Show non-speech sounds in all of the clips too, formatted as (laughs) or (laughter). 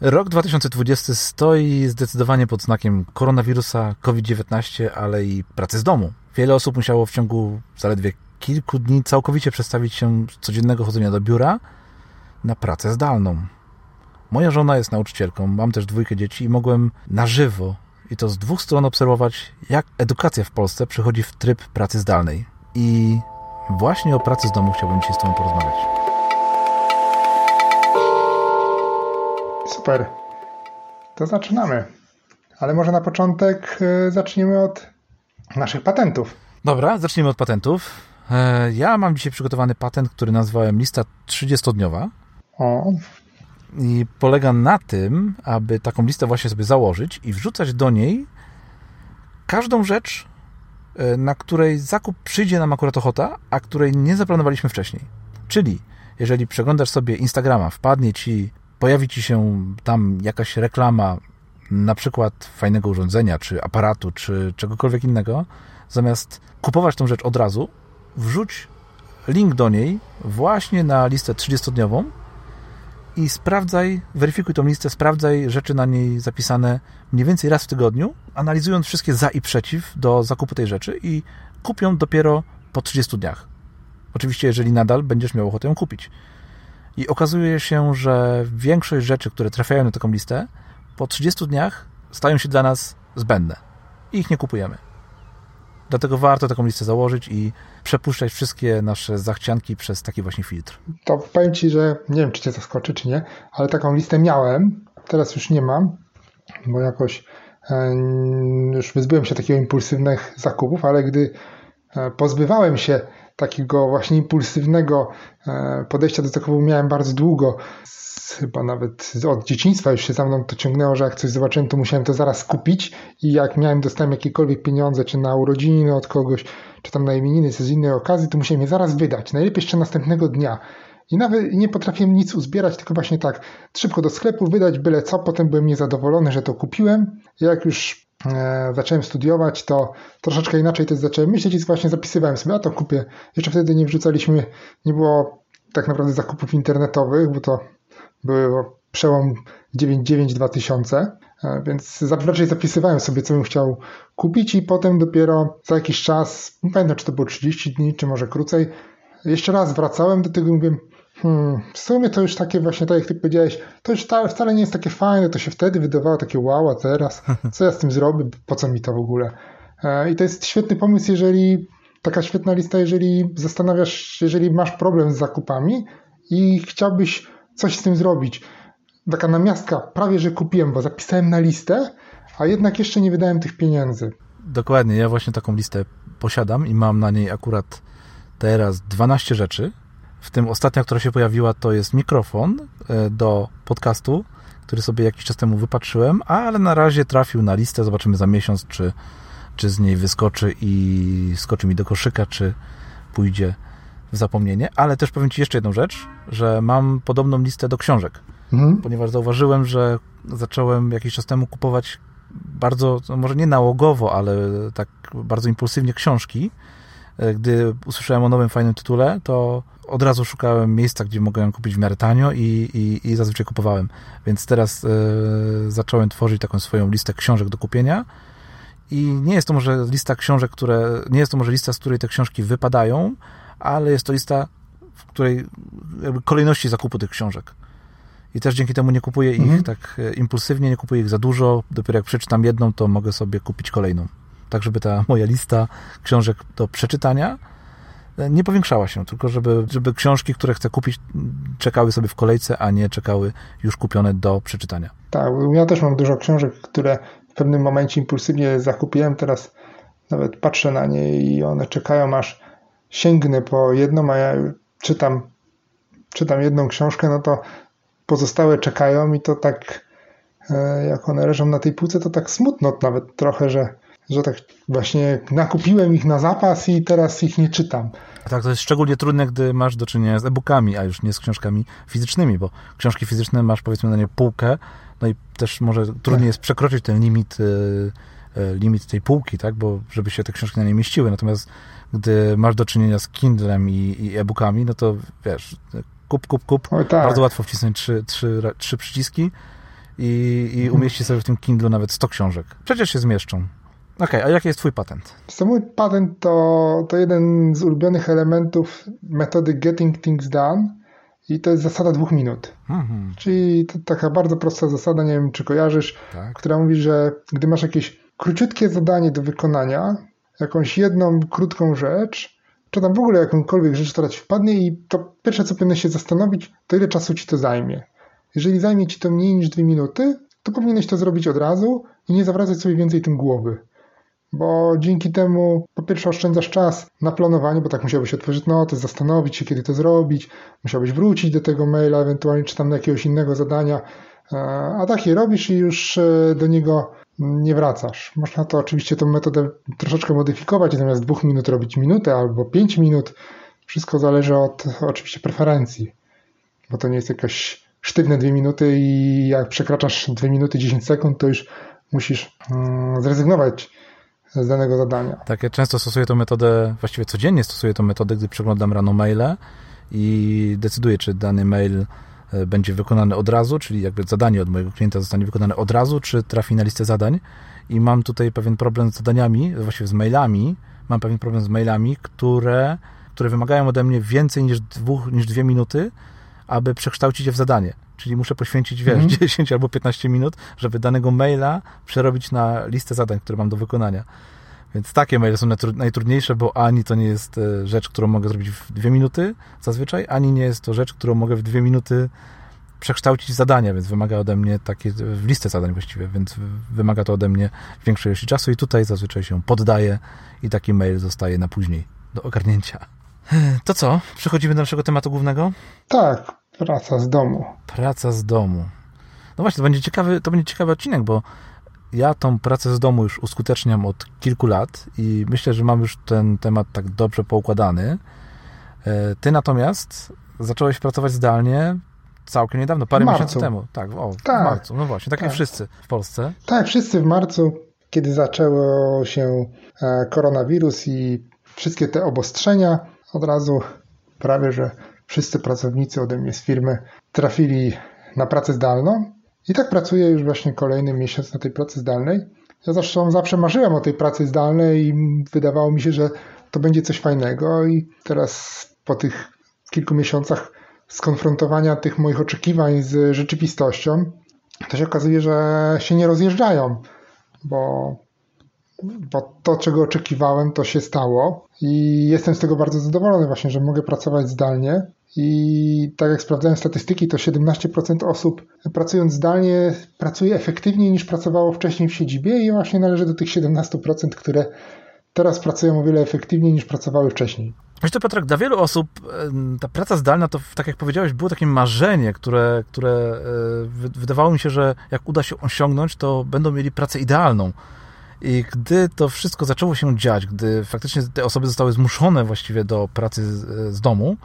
Rok 2020 stoi zdecydowanie pod znakiem koronawirusa, COVID-19, ale i pracy z domu. Wiele osób musiało w ciągu zaledwie kilku dni całkowicie przestawić się z codziennego chodzenia do biura na pracę zdalną. Moja żona jest nauczycielką, mam też dwójkę dzieci i mogłem na żywo i to z dwóch stron obserwować, jak edukacja w Polsce przechodzi w tryb pracy zdalnej. I właśnie o pracy z domu chciałbym dzisiaj z Tobą porozmawiać. Super. To zaczynamy. Ale może na początek e, zaczniemy od naszych patentów. Dobra, zacznijmy od patentów. E, ja mam dzisiaj przygotowany patent, który nazwałem lista 30-dniowa. O, I polega na tym, aby taką listę właśnie sobie założyć i wrzucać do niej każdą rzecz, e, na której zakup przyjdzie nam akurat ochota, a której nie zaplanowaliśmy wcześniej. Czyli jeżeli przeglądasz sobie Instagrama, wpadnie ci, pojawi ci się tam jakaś reklama, na przykład fajnego urządzenia, czy aparatu, czy czegokolwiek innego, zamiast kupować tą rzecz od razu, wrzuć link do niej właśnie na listę 30-dniową i sprawdzaj, weryfikuj tą listę, sprawdzaj rzeczy na niej zapisane mniej więcej raz w tygodniu, analizując wszystkie za i przeciw do zakupu tej rzeczy i kup ją dopiero po 30 dniach. Oczywiście, jeżeli nadal będziesz miał ochotę ją kupić. I okazuje się, że większość rzeczy, które trafiają na taką listę, po 30 dniach stają się dla nas zbędne i ich nie kupujemy. Dlatego warto taką listę założyć i przepuszczać wszystkie nasze zachcianki przez taki właśnie filtr. to powiem Ci, że nie wiem, czy Cię zaskoczy, czy nie, ale taką listę miałem. Teraz już nie mam, bo jakoś e, już wyzbyłem się takiego impulsywnych zakupów, ale gdy pozbywałem się takiego właśnie impulsywnego e, podejścia do zakupu miałem bardzo długo. Chyba nawet od dzieciństwa już się za mną to ciągnęło, że jak coś zobaczyłem, to musiałem to zaraz kupić i jak miałem, dostałem jakiekolwiek pieniądze, czy na urodziny od kogoś, czy tam na imieniny, czy z innej okazji, to musiałem je zaraz wydać. Najlepiej jeszcze następnego dnia. I nawet nie potrafiłem nic uzbierać, tylko właśnie tak szybko do sklepu wydać byle co, potem byłem niezadowolony, że to kupiłem. Jak już e, zacząłem studiować, to troszeczkę inaczej też zacząłem myśleć i właśnie zapisywałem sobie, a to kupię. Jeszcze wtedy nie wrzucaliśmy, nie było tak naprawdę zakupów internetowych, bo to było przełom 99-2000, e, więc raczej zapisywałem sobie, co bym chciał kupić i potem dopiero za jakiś czas, nie pamiętam, czy to było 30 dni, czy może krócej, jeszcze raz wracałem do tego i mówię, hmm, w sumie to już takie właśnie, tak jak ty powiedziałeś, to już wcale, wcale nie jest takie fajne, to się wtedy wydawało takie wow, a teraz, (laughs) co ja z tym zrobię, po co mi to w ogóle? E, I to jest świetny pomysł, jeżeli, taka świetna lista, jeżeli zastanawiasz, jeżeli masz problem z zakupami i chciałbyś coś z tym zrobić. Taka namiastka, prawie że kupiłem, bo zapisałem na listę, a jednak jeszcze nie wydałem tych pieniędzy. Dokładnie, ja właśnie taką listę posiadam i mam na niej akurat teraz 12 rzeczy. W tym ostatnia, która się pojawiła, to jest mikrofon e, do podcastu, który sobie jakiś czas temu wypatrzyłem, ale na razie trafił na listę. Zobaczymy za miesiąc, czy, czy z niej wyskoczy i skoczy mi do koszyka, czy pójdzie w zapomnienie. Ale też powiem Ci jeszcze jedną rzecz, że mam podobną listę do książek Mhm. ponieważ zauważyłem, że zacząłem jakiś czas temu kupować bardzo, no może nie nałogowo, ale tak bardzo impulsywnie książki. E, Gdy usłyszałem o nowym fajnym tytule, to od razu szukałem miejsca, gdzie mogę ją kupić w miarę tanio i, i, i zazwyczaj kupowałem. Więc teraz e, zacząłem tworzyć taką swoją listę książek do kupienia. I nie jest to może lista książek, które, nie jest to może lista, z której te książki wypadają, ale jest to lista, w której kolejności zakupu tych książek. I też dzięki temu nie kupuję ich Mhm. tak e, impulsywnie, nie kupuję ich za dużo. Dopiero jak przeczytam jedną, to mogę sobie kupić kolejną. Tak, żeby ta moja lista książek do przeczytania e, nie powiększała się, tylko żeby, żeby książki, które chcę kupić, czekały sobie w kolejce, a nie czekały już kupione do przeczytania. Tak, ja też mam dużo książek, które w pewnym momencie impulsywnie zakupiłem. Teraz nawet patrzę na nie i one czekają aż sięgnę po jedną, a ja czytam, czytam jedną książkę, no to pozostałe czekają i to tak, e, jak one leżą na tej półce, to tak smutno nawet trochę, że, że tak właśnie nakupiłem ich na zapas i teraz ich nie czytam. Tak, to jest szczególnie trudne, gdy masz do czynienia z e-bookami, a już nie z książkami fizycznymi, bo książki fizyczne masz powiedzmy na nie półkę, no i też może trudniej Tak. jest przekroczyć ten limit, e, e, limit tej półki, tak, bo żeby się te książki na niej mieściły, natomiast gdy masz do czynienia z Kindlem i, i e-bookami, no to wiesz, kup, kup, kup, tak. bardzo łatwo wcisnąć trzy, trzy, trzy przyciski i, i mhm. umieści sobie w tym Kindle nawet 100 książek. Przecież się zmieszczą. Okej, okay, a jaki jest twój patent? Mój patent to, to jeden z ulubionych elementów metody Getting Things Done i to jest zasada dwóch minut. Mhm. Czyli to taka bardzo prosta zasada, nie wiem czy kojarzysz, tak. która mówi, że gdy masz jakieś króciutkie zadanie do wykonania, jakąś jedną krótką rzecz, czy tam w ogóle jakąkolwiek rzecz, która ci wpadnie i to pierwsze, co powinieneś się zastanowić, to ile czasu ci to zajmie. Jeżeli zajmie ci to mniej niż dwie minuty, to powinieneś to zrobić od razu i nie zawracać sobie więcej tym głowy. Bo dzięki temu, po pierwsze, oszczędzasz czas na planowanie, bo tak musiałbyś otworzyć noty, zastanowić się, kiedy to zrobić, musiałbyś wrócić do tego maila, ewentualnie czy tam do jakiegoś innego zadania, e, a tak je robisz i już e, do niego nie wracasz. Można to oczywiście tą metodę troszeczkę modyfikować, zamiast dwóch minut robić minutę albo pięć minut. Wszystko zależy od oczywiście preferencji, bo to nie jest jakaś sztywne dwie minuty i jak przekraczasz dwie minuty 10 sekund, to już musisz mm, zrezygnować z danego zadania. Tak, ja często stosuję tę metodę, właściwie codziennie stosuję tę metodę, gdy przeglądam rano maile i decyduję, czy dany mail E, będzie wykonane od razu, czyli jakby zadanie od mojego klienta zostanie wykonane od razu, czy trafi na listę zadań. I mam tutaj pewien problem z zadaniami, właściwie z mailami. Mam pewien problem z mailami, które, które wymagają ode mnie więcej niż, dwóch, niż dwie minuty, aby przekształcić je w zadanie. Czyli muszę poświęcić, wiesz, (laughs) mm. 10 albo 15 minut, żeby danego maila przerobić na listę zadań, które mam do wykonania. Więc takie maile są najtrudniejsze, bo ani to nie jest e, rzecz, którą mogę zrobić w dwie minuty zazwyczaj, ani nie jest to rzecz, którą mogę w dwie minuty przekształcić zadania, więc wymaga ode mnie takie, w listę zadań właściwie, więc wymaga to ode mnie większej ilości czasu i tutaj zazwyczaj się poddaję i taki mail zostaje na później do ogarnięcia. To co? Przechodzimy do naszego tematu głównego? Tak, praca z domu. Praca z domu. No właśnie, to będzie ciekawy, to będzie ciekawy odcinek, bo ja tą pracę z domu już uskuteczniam od kilku lat i myślę, że mam już ten temat tak dobrze poukładany. E, ty natomiast zacząłeś pracować zdalnie całkiem niedawno, parę miesięcy temu. Tak, o, tak, w marcu. No właśnie, tak, tak jak wszyscy w Polsce. Tak, wszyscy w marcu, kiedy zaczęło się e, koronawirus i wszystkie te obostrzenia, od razu prawie, że wszyscy pracownicy ode mnie z firmy trafili na pracę zdalną. I tak pracuję już właśnie kolejny miesiąc na tej pracy zdalnej. Ja zresztą zawsze marzyłem o tej pracy zdalnej i wydawało mi się, że to będzie coś fajnego i teraz po tych kilku miesiącach skonfrontowania tych moich oczekiwań z rzeczywistością, to się okazuje, że się nie rozjeżdżają, bo, bo to, czego oczekiwałem, to się stało i jestem z tego bardzo zadowolony właśnie, że mogę pracować zdalnie i tak jak sprawdzałem statystyki, to 17% osób pracując zdalnie pracuje efektywniej niż pracowało wcześniej w siedzibie i właśnie należy do tych 17%, które teraz pracują o wiele efektywniej niż pracowały wcześniej. Wiesz to, Piotrek, dla wielu osób ta praca zdalna to, tak jak powiedziałeś, było takie marzenie, które, które e, wydawało mi się, że jak uda się osiągnąć, to będą mieli pracę idealną. I gdy to wszystko zaczęło się dziać, gdy faktycznie te osoby zostały zmuszone właściwie do pracy z, z domu,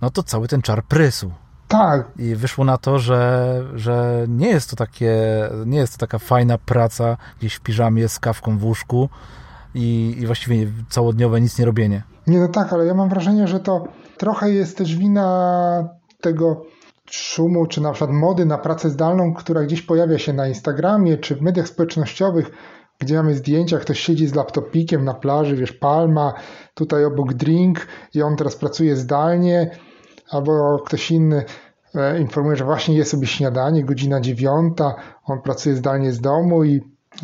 no to cały ten czar prysł. Tak. I wyszło na to, że, że nie jest to takie, nie jest to taka fajna praca gdzieś w piżamie z kawką w łóżku i, i właściwie całodniowe nic nie robienie. Nie, no tak, ale ja mam wrażenie, że to trochę jest też wina tego szumu, czy na przykład mody na pracę zdalną, która gdzieś pojawia się na Instagramie, czy w mediach społecznościowych, gdzie mamy zdjęcia, ktoś siedzi z laptopikiem na plaży, wiesz, palma, tutaj obok drink i on teraz pracuje zdalnie albo ktoś inny e, informuje, że właśnie je sobie śniadanie, godzina dziewiąta, on pracuje zdalnie z domu i,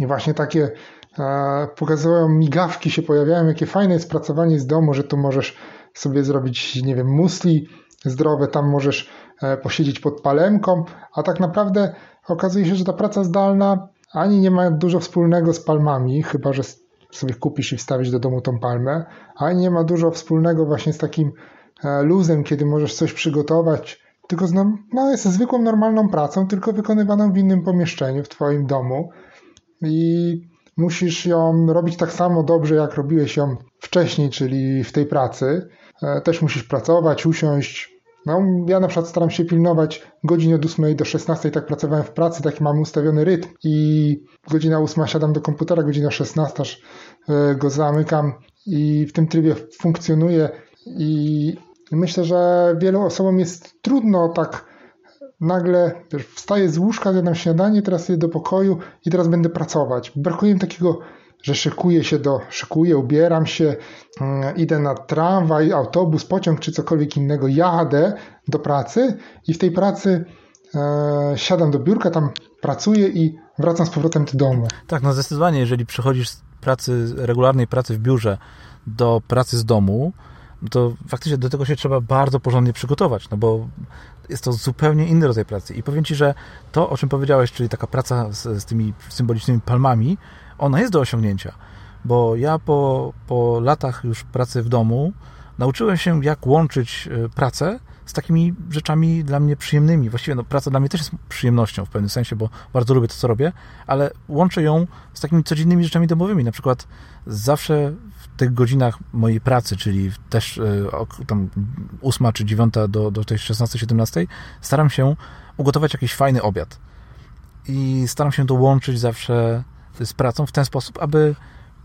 właśnie takie e, pokazują migawki się pojawiają, jakie fajne jest pracowanie z domu, że tu możesz sobie zrobić, nie wiem, musli zdrowe, tam możesz e, posiedzieć pod palemką, a tak naprawdę okazuje się, że ta praca zdalna ani nie ma dużo wspólnego z palmami, chyba że sobie kupisz i wstawisz do domu tą palmę, ani nie ma dużo wspólnego właśnie z takim luzem, kiedy możesz coś przygotować, tylko no, jest zwykłą, normalną pracą, tylko wykonywaną w innym pomieszczeniu, w Twoim domu i musisz ją robić tak samo dobrze, jak robiłeś ją wcześniej, czyli w tej pracy. E, też musisz pracować, usiąść. No, ja na przykład staram się pilnować godzin od 8 do 16, tak pracowałem w pracy, taki mam ustawiony rytm i godzina 8 siadam do komputera, godzina 16 e, go zamykam i w tym trybie funkcjonuję i myślę, że wielu osobom jest trudno tak nagle wiesz, wstaję z łóżka, zjadam śniadanie, teraz idę do pokoju i teraz będę pracować. Brakuje mi takiego, że szykuję się do, szykuję, ubieram się, yy, idę na tramwaj, autobus, pociąg czy cokolwiek innego, jadę do pracy i w tej pracy yy, siadam do biurka, tam pracuję i wracam z powrotem do domu. Tak, no zdecydowanie, jeżeli przechodzisz z pracy, regularnej pracy w biurze do pracy z domu, to faktycznie do tego się trzeba bardzo porządnie przygotować, no bo jest to zupełnie inny rodzaj pracy. I powiem Ci, że to, o czym powiedziałeś, czyli taka praca z, z tymi symbolicznymi palmami, ona jest do osiągnięcia, bo ja po, po latach już pracy w domu nauczyłem się, jak łączyć e, pracę z takimi rzeczami dla mnie przyjemnymi. Właściwie no, praca dla mnie też jest przyjemnością w pewnym sensie, bo bardzo lubię to, co robię, ale łączę ją z takimi codziennymi rzeczami domowymi. Na przykład zawsze tych godzinach mojej pracy, czyli też e, tam 8 czy 9 do, do tej 16-17, staram się ugotować jakiś fajny obiad. I staram się to łączyć zawsze z pracą w ten sposób, aby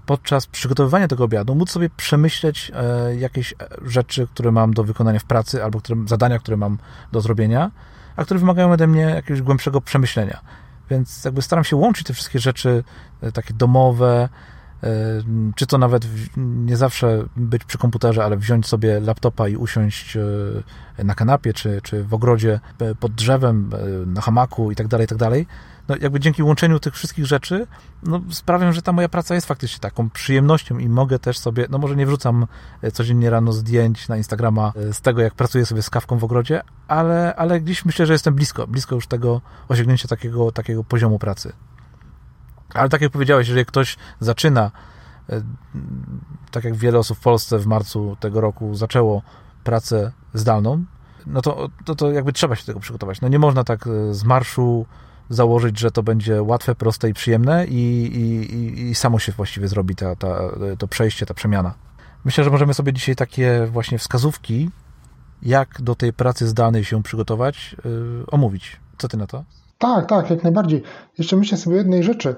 podczas przygotowywania tego obiadu móc sobie przemyśleć e, jakieś rzeczy, które mam do wykonania w pracy, albo które, zadania, które mam do zrobienia, a które wymagają ode mnie jakiegoś głębszego przemyślenia. Więc jakby staram się łączyć te wszystkie rzeczy e, takie domowe, czy to nawet nie zawsze być przy komputerze, ale wziąć sobie laptopa i usiąść na kanapie, czy, czy w ogrodzie pod drzewem, na hamaku i tak dalej, i tak dalej no jakby dzięki łączeniu tych wszystkich rzeczy, no sprawiam, że ta moja praca jest faktycznie taką przyjemnością i mogę też sobie, no może nie wrzucam e, codziennie rano zdjęć na Instagrama e, z tego, jak pracuję sobie z kawką w ogrodzie, ale, ale gdzieś myślę, że jestem blisko, blisko już tego osiągnięcia takiego, takiego poziomu pracy. Ale tak jak powiedziałeś, jeżeli ktoś zaczyna, e, tak jak wiele osób w Polsce w marcu tego roku zaczęło pracę zdalną, no to, to, to jakby trzeba się do tego przygotować. No nie można tak z marszu założyć, że to będzie łatwe, proste i przyjemne i, i, i samo się właściwie zrobi ta, ta, to przejście, ta przemiana. Myślę, że możemy sobie dzisiaj takie właśnie wskazówki, jak do tej pracy zdalnej się przygotować, yy, omówić. Co ty na to? Tak, tak, jak najbardziej. Jeszcze myślę sobie jednej rzeczy,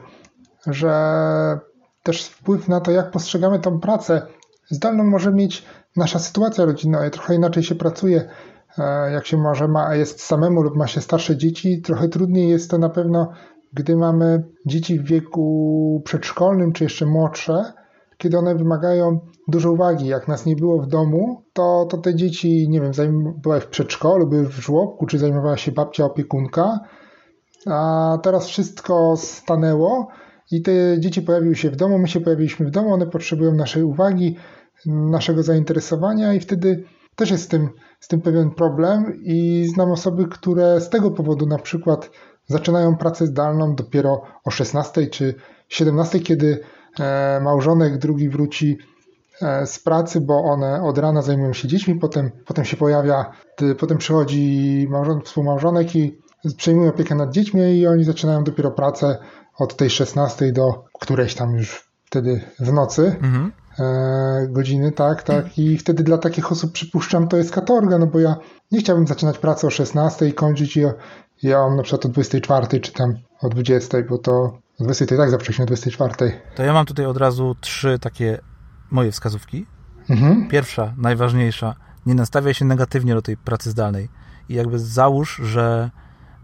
że też wpływ na to, jak postrzegamy tą pracę zdalną może mieć nasza sytuacja rodzinna. Trochę inaczej się pracuje jak się może ma, jest samemu lub ma się starsze dzieci, trochę trudniej jest to na pewno, gdy mamy dzieci w wieku przedszkolnym czy jeszcze młodsze, kiedy one wymagają dużo uwagi. Jak nas nie było w domu, to, to te dzieci, nie wiem, były w przedszkolu, były w żłobku, czy zajmowała się babcia opiekunka, a teraz wszystko stanęło i te dzieci pojawiły się w domu, my się pojawiliśmy w domu, one potrzebują naszej uwagi, naszego zainteresowania i wtedy też jest z tym, z tym pewien problem i znam osoby, które z tego powodu na przykład zaczynają pracę zdalną dopiero o 16 czy 17, kiedy e, małżonek drugi wróci e, z pracy, bo one od rana zajmują się dziećmi, potem, potem się pojawia, potem przychodzi małżon, współmałżonek i przejmuje opiekę nad dziećmi i oni zaczynają dopiero pracę od tej 16 do którejś tam już wtedy w nocy. Mhm. E, godziny, tak, tak. I wtedy dla takich osób przypuszczam, to jest katorga, no bo ja nie chciałbym zaczynać pracy o 16 i kończyć ją, ją na przykład o 24 czy tam o 20, bo to o 20 to i tak zaprosiłem o 24. To ja mam tutaj od razu trzy takie moje wskazówki. Mhm. Pierwsza, najważniejsza, nie nastawiaj się negatywnie do tej pracy zdalnej i jakby załóż, że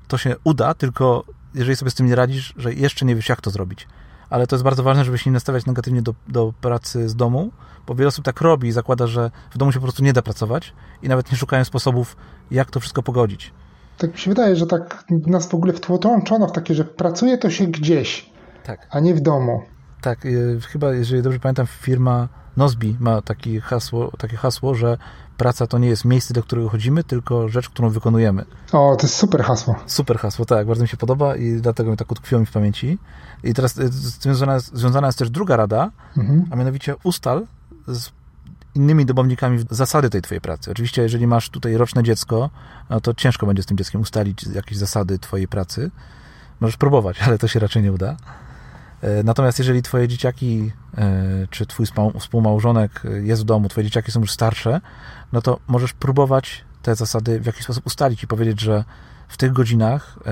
to się uda, tylko jeżeli sobie z tym nie radzisz, że jeszcze nie wiesz, jak to zrobić ale to jest bardzo ważne, żeby się nie nastawiać negatywnie do, do pracy z domu, bo wiele osób tak robi i zakłada, że w domu się po prostu nie da pracować i nawet nie szukają sposobów, jak to wszystko pogodzić. Tak mi się wydaje, że tak nas w ogóle wtłoczono w takie, że pracuje to się gdzieś, tak. a nie w domu. Tak, y, chyba, jeżeli dobrze pamiętam, firma Nozbi ma taki hasło, takie hasło, że praca to nie jest miejsce, do którego chodzimy, tylko rzecz, którą wykonujemy. O, to jest super hasło. Super hasło, tak, bardzo mi się podoba i dlatego mi tak utkwiło mi w pamięci. I teraz y, z tym związana, związana jest też druga rada, mhm. a mianowicie ustal z innymi domownikami zasady tej twojej pracy. Oczywiście, jeżeli masz tutaj roczne dziecko, no to ciężko będzie z tym dzieckiem ustalić jakieś zasady twojej pracy. Możesz próbować, (laughs) ale to się raczej nie uda. E, natomiast jeżeli twoje dzieciaki, e, czy twój współmałżonek jest w domu, twoje dzieciaki są już starsze, no to możesz próbować te zasady w jakiś sposób ustalić i powiedzieć, że w tych godzinach, e,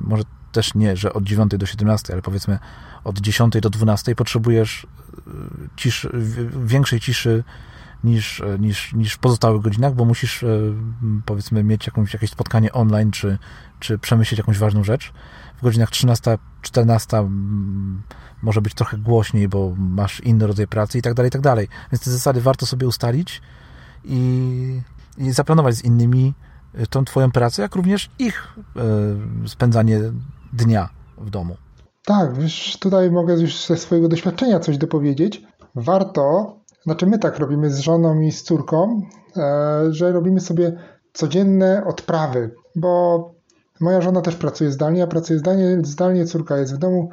może też nie, że od 9 do 17, ale powiedzmy od 10 do 12 potrzebujesz ciszy, większej ciszy niż, niż, niż w pozostałych godzinach, bo musisz powiedzmy mieć jakąś, jakieś spotkanie online, czy, czy przemyśleć jakąś ważną rzecz. W godzinach 13, 14 może być trochę głośniej, bo masz inny rodzaj pracy i tak dalej, i tak dalej. Więc te zasady warto sobie ustalić i, i zaplanować z innymi y, tą twoją pracę, jak również ich y, spędzanie dnia w domu. Tak, wiesz, tutaj mogę już ze swojego doświadczenia coś dopowiedzieć. Warto, znaczy my tak robimy z żoną i z córką, e, że robimy sobie codzienne odprawy, bo moja żona też pracuje zdalnie, ja pracuję zdalnie, zdalnie córka jest w domu,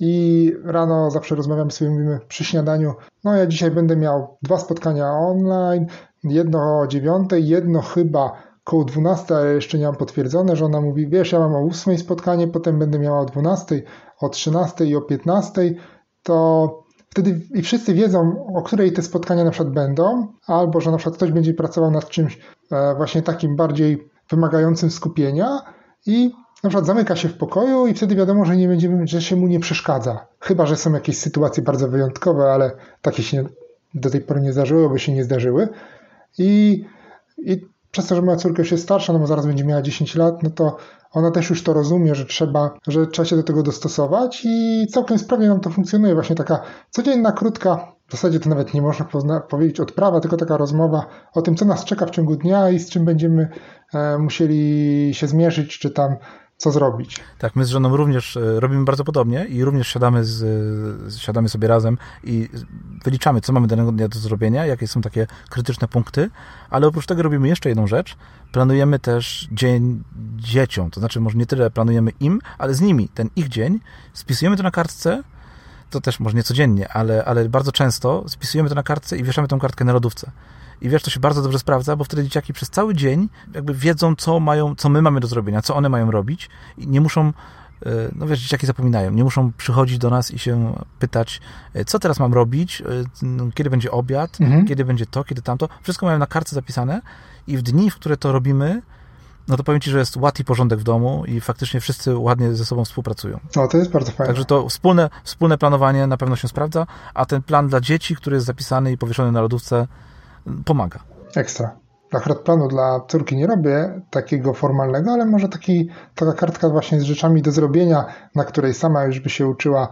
i rano zawsze rozmawiamy sobie, mówimy przy śniadaniu, no ja dzisiaj będę miał dwa spotkania online, jedno o dziewiątej, jedno chyba koło 12, ale jeszcze nie mam potwierdzone, że ona mówi, wiesz, ja mam o 8 spotkanie, potem będę miała o 12, o 13 i o 15, to wtedy i wszyscy wiedzą, o której te spotkania na przykład będą, albo że na przykład ktoś będzie pracował nad czymś e, właśnie takim bardziej wymagającym skupienia i na przykład zamyka się w pokoju i wtedy wiadomo, że nie będziemy, że się mu nie przeszkadza. Chyba, że są jakieś sytuacje bardzo wyjątkowe, ale takie się do tej pory nie zdarzyły, bo się nie zdarzyły. I, i przez to, że moja córka już jest starsza, no bo zaraz będzie miała 10 lat, no to ona też już to rozumie, że trzeba, że trzeba się do tego dostosować i całkiem sprawnie nam to funkcjonuje. Właśnie taka codzienna, krótka, w zasadzie to nawet nie można powiedzieć odprawa, tylko taka rozmowa o tym, co nas czeka w ciągu dnia i z czym będziemy e, musieli się zmierzyć, czy tam co zrobić. Tak, my z żoną również e, robimy bardzo podobnie i również siadamy, z, siadamy sobie razem i wyliczamy, co mamy danego dnia do zrobienia, jakie są takie krytyczne punkty, ale oprócz tego robimy jeszcze jedną rzecz. Planujemy też dzień dzieciom, to znaczy może nie tyle planujemy im, ale z nimi ten ich dzień, spisujemy to na kartce, to też może nie codziennie, ale, ale bardzo często spisujemy to na kartce i wieszamy tą kartkę na lodówce. I wiesz, to się bardzo dobrze sprawdza, bo wtedy dzieciaki przez cały dzień jakby wiedzą, co mają, co my mamy do zrobienia, co one mają robić i nie muszą e, no wiesz, dzieciaki zapominają, nie muszą przychodzić do nas i się pytać, e, co teraz mam robić, e, kiedy będzie obiad, mhm. kiedy będzie to, kiedy tamto. Wszystko mają na kartce zapisane i w dni, w które to robimy, no to powiem Ci, że jest ład i porządek w domu i faktycznie wszyscy ładnie ze sobą współpracują. No, to jest bardzo fajne. Także to wspólne, wspólne planowanie na pewno się sprawdza, a ten plan dla dzieci, który jest zapisany i powieszony na lodówce, pomaga. Ekstra. Akurat planu dla córki nie robię takiego formalnego, ale może taki, taka kartka właśnie z rzeczami do zrobienia, na której sama już by się uczyła,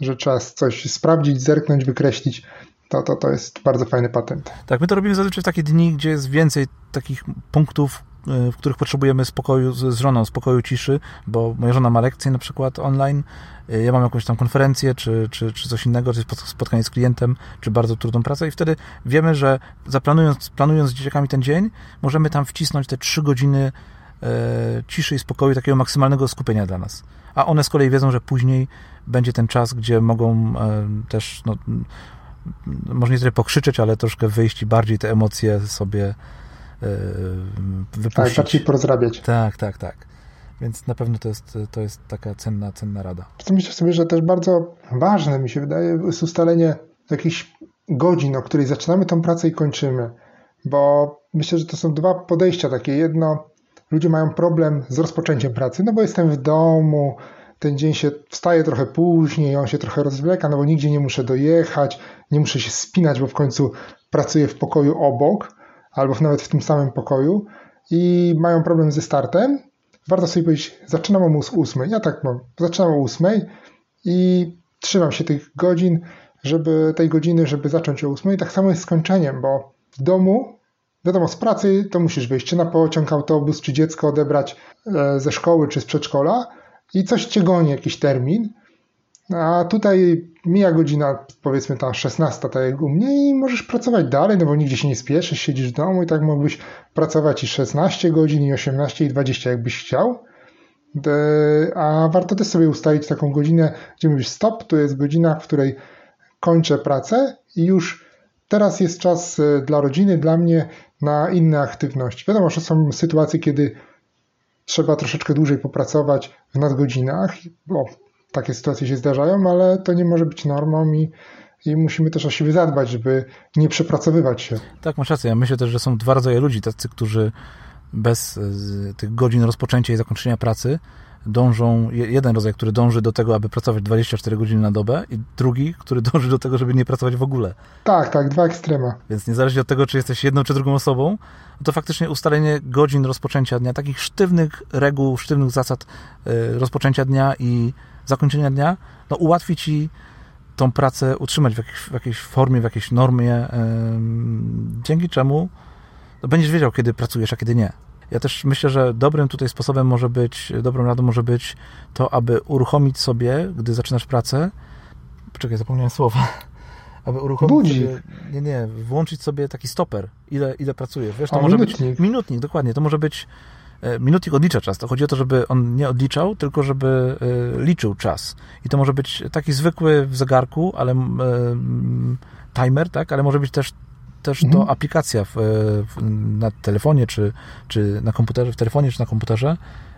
że trzeba coś sprawdzić, zerknąć, wykreślić. To, to, to jest bardzo fajny patent. Tak, my to robimy zazwyczaj w takie dni, gdzie jest więcej takich punktów, w których potrzebujemy spokoju z, żoną, spokoju, ciszy, bo moja żona ma lekcje na przykład online, y, ja mam jakąś tam konferencję, czy, czy, czy coś innego, czy spotkanie z klientem, czy bardzo trudną pracę i wtedy wiemy, że zaplanując, planując z dzieciakami ten dzień, możemy tam wcisnąć te trzy godziny e, ciszy i spokoju, takiego maksymalnego skupienia dla nas. A one z kolei wiedzą, że później będzie ten czas, gdzie mogą e, też, no, może nie tyle pokrzyczeć, ale troszkę wyjść i bardziej te emocje sobie E, wypuścić. Tak, bardziej porozrabiać. Tak, tak, tak. Więc na pewno to jest, to jest taka cenna, cenna rada. Myślę sobie, że też bardzo ważne mi się wydaje jest ustalenie jakichś godzin, o której zaczynamy tą pracę i kończymy. Bo myślę, że to są dwa podejścia takie. Jedno, ludzie mają problem z rozpoczęciem pracy, no bo jestem w domu, ten dzień się wstaje trochę później, on się trochę rozwleka, no bo nigdzie nie muszę dojechać, nie muszę się spinać, bo w końcu pracuję w pokoju obok albo nawet w tym samym pokoju i mają problem ze startem, warto sobie powiedzieć, zaczynam o 8. Ja tak mam, zaczynam o 8 i trzymam się tych godzin, żeby tej godziny, żeby zacząć o 8. I tak samo jest z kończeniem, bo w domu, wiadomo, z pracy to musisz wyjść, czy na pociąg, autobus, czy dziecko odebrać e, ze szkoły, czy z przedszkola i coś cię goni, jakiś termin, a tutaj mija godzina, powiedzmy ta 16, tak jak u mnie, i możesz pracować dalej, no bo nigdzie się nie spieszysz, siedzisz w domu i tak mógłbyś pracować i 16 godzin, i 18, i 20, jakbyś chciał. A warto też sobie ustalić taką godzinę, gdzie mówisz stop, to jest godzina, w której kończę pracę i już teraz jest czas e, dla rodziny, dla mnie na inne aktywności. Wiadomo, że są sytuacje, kiedy trzeba troszeczkę dłużej popracować w nadgodzinach, bo takie sytuacje się zdarzają, ale to nie może być normą i, i musimy też o siebie zadbać, żeby nie przepracowywać się. Tak, masz rację. Ja myślę też, że są dwa rodzaje ludzi, tacy, którzy bez tych godzin rozpoczęcia i zakończenia pracy dążą, jeden rodzaj, który dąży do tego, aby pracować 24 godziny na dobę i drugi, który dąży do tego, żeby nie pracować w ogóle. Tak, tak, dwa ekstrema. Więc niezależnie od tego, czy jesteś jedną czy drugą osobą, to faktycznie ustalenie godzin rozpoczęcia dnia, takich sztywnych reguł, sztywnych zasad y, rozpoczęcia dnia i zakończenia dnia, no ułatwi ci tą pracę utrzymać w, jakiejś, w jakiejś formie, w jakiejś normie, dzięki czemu no, będziesz wiedział, kiedy pracujesz, a kiedy nie. Ja też myślę, że dobrym tutaj sposobem może być, dobrą radą może być to, aby uruchomić sobie, gdy zaczynasz pracę, poczekaj, zapomniałem słowa, (laughs) aby uruchomić Budzik. sobie, nie, nie, włączyć sobie taki stoper, ile, ile pracujesz. Wiesz, to A, może minutnik. być minutnik, dokładnie, to może być minutnik odlicza czas. To chodzi o to, żeby on nie odliczał, tylko żeby e, liczył czas. I to może być taki zwykły w zegarku, ale e, timer, tak, ale może być też też Mhm. to aplikacja w, w, na telefonie, czy, czy na komputerze, w telefonie, czy na komputerze,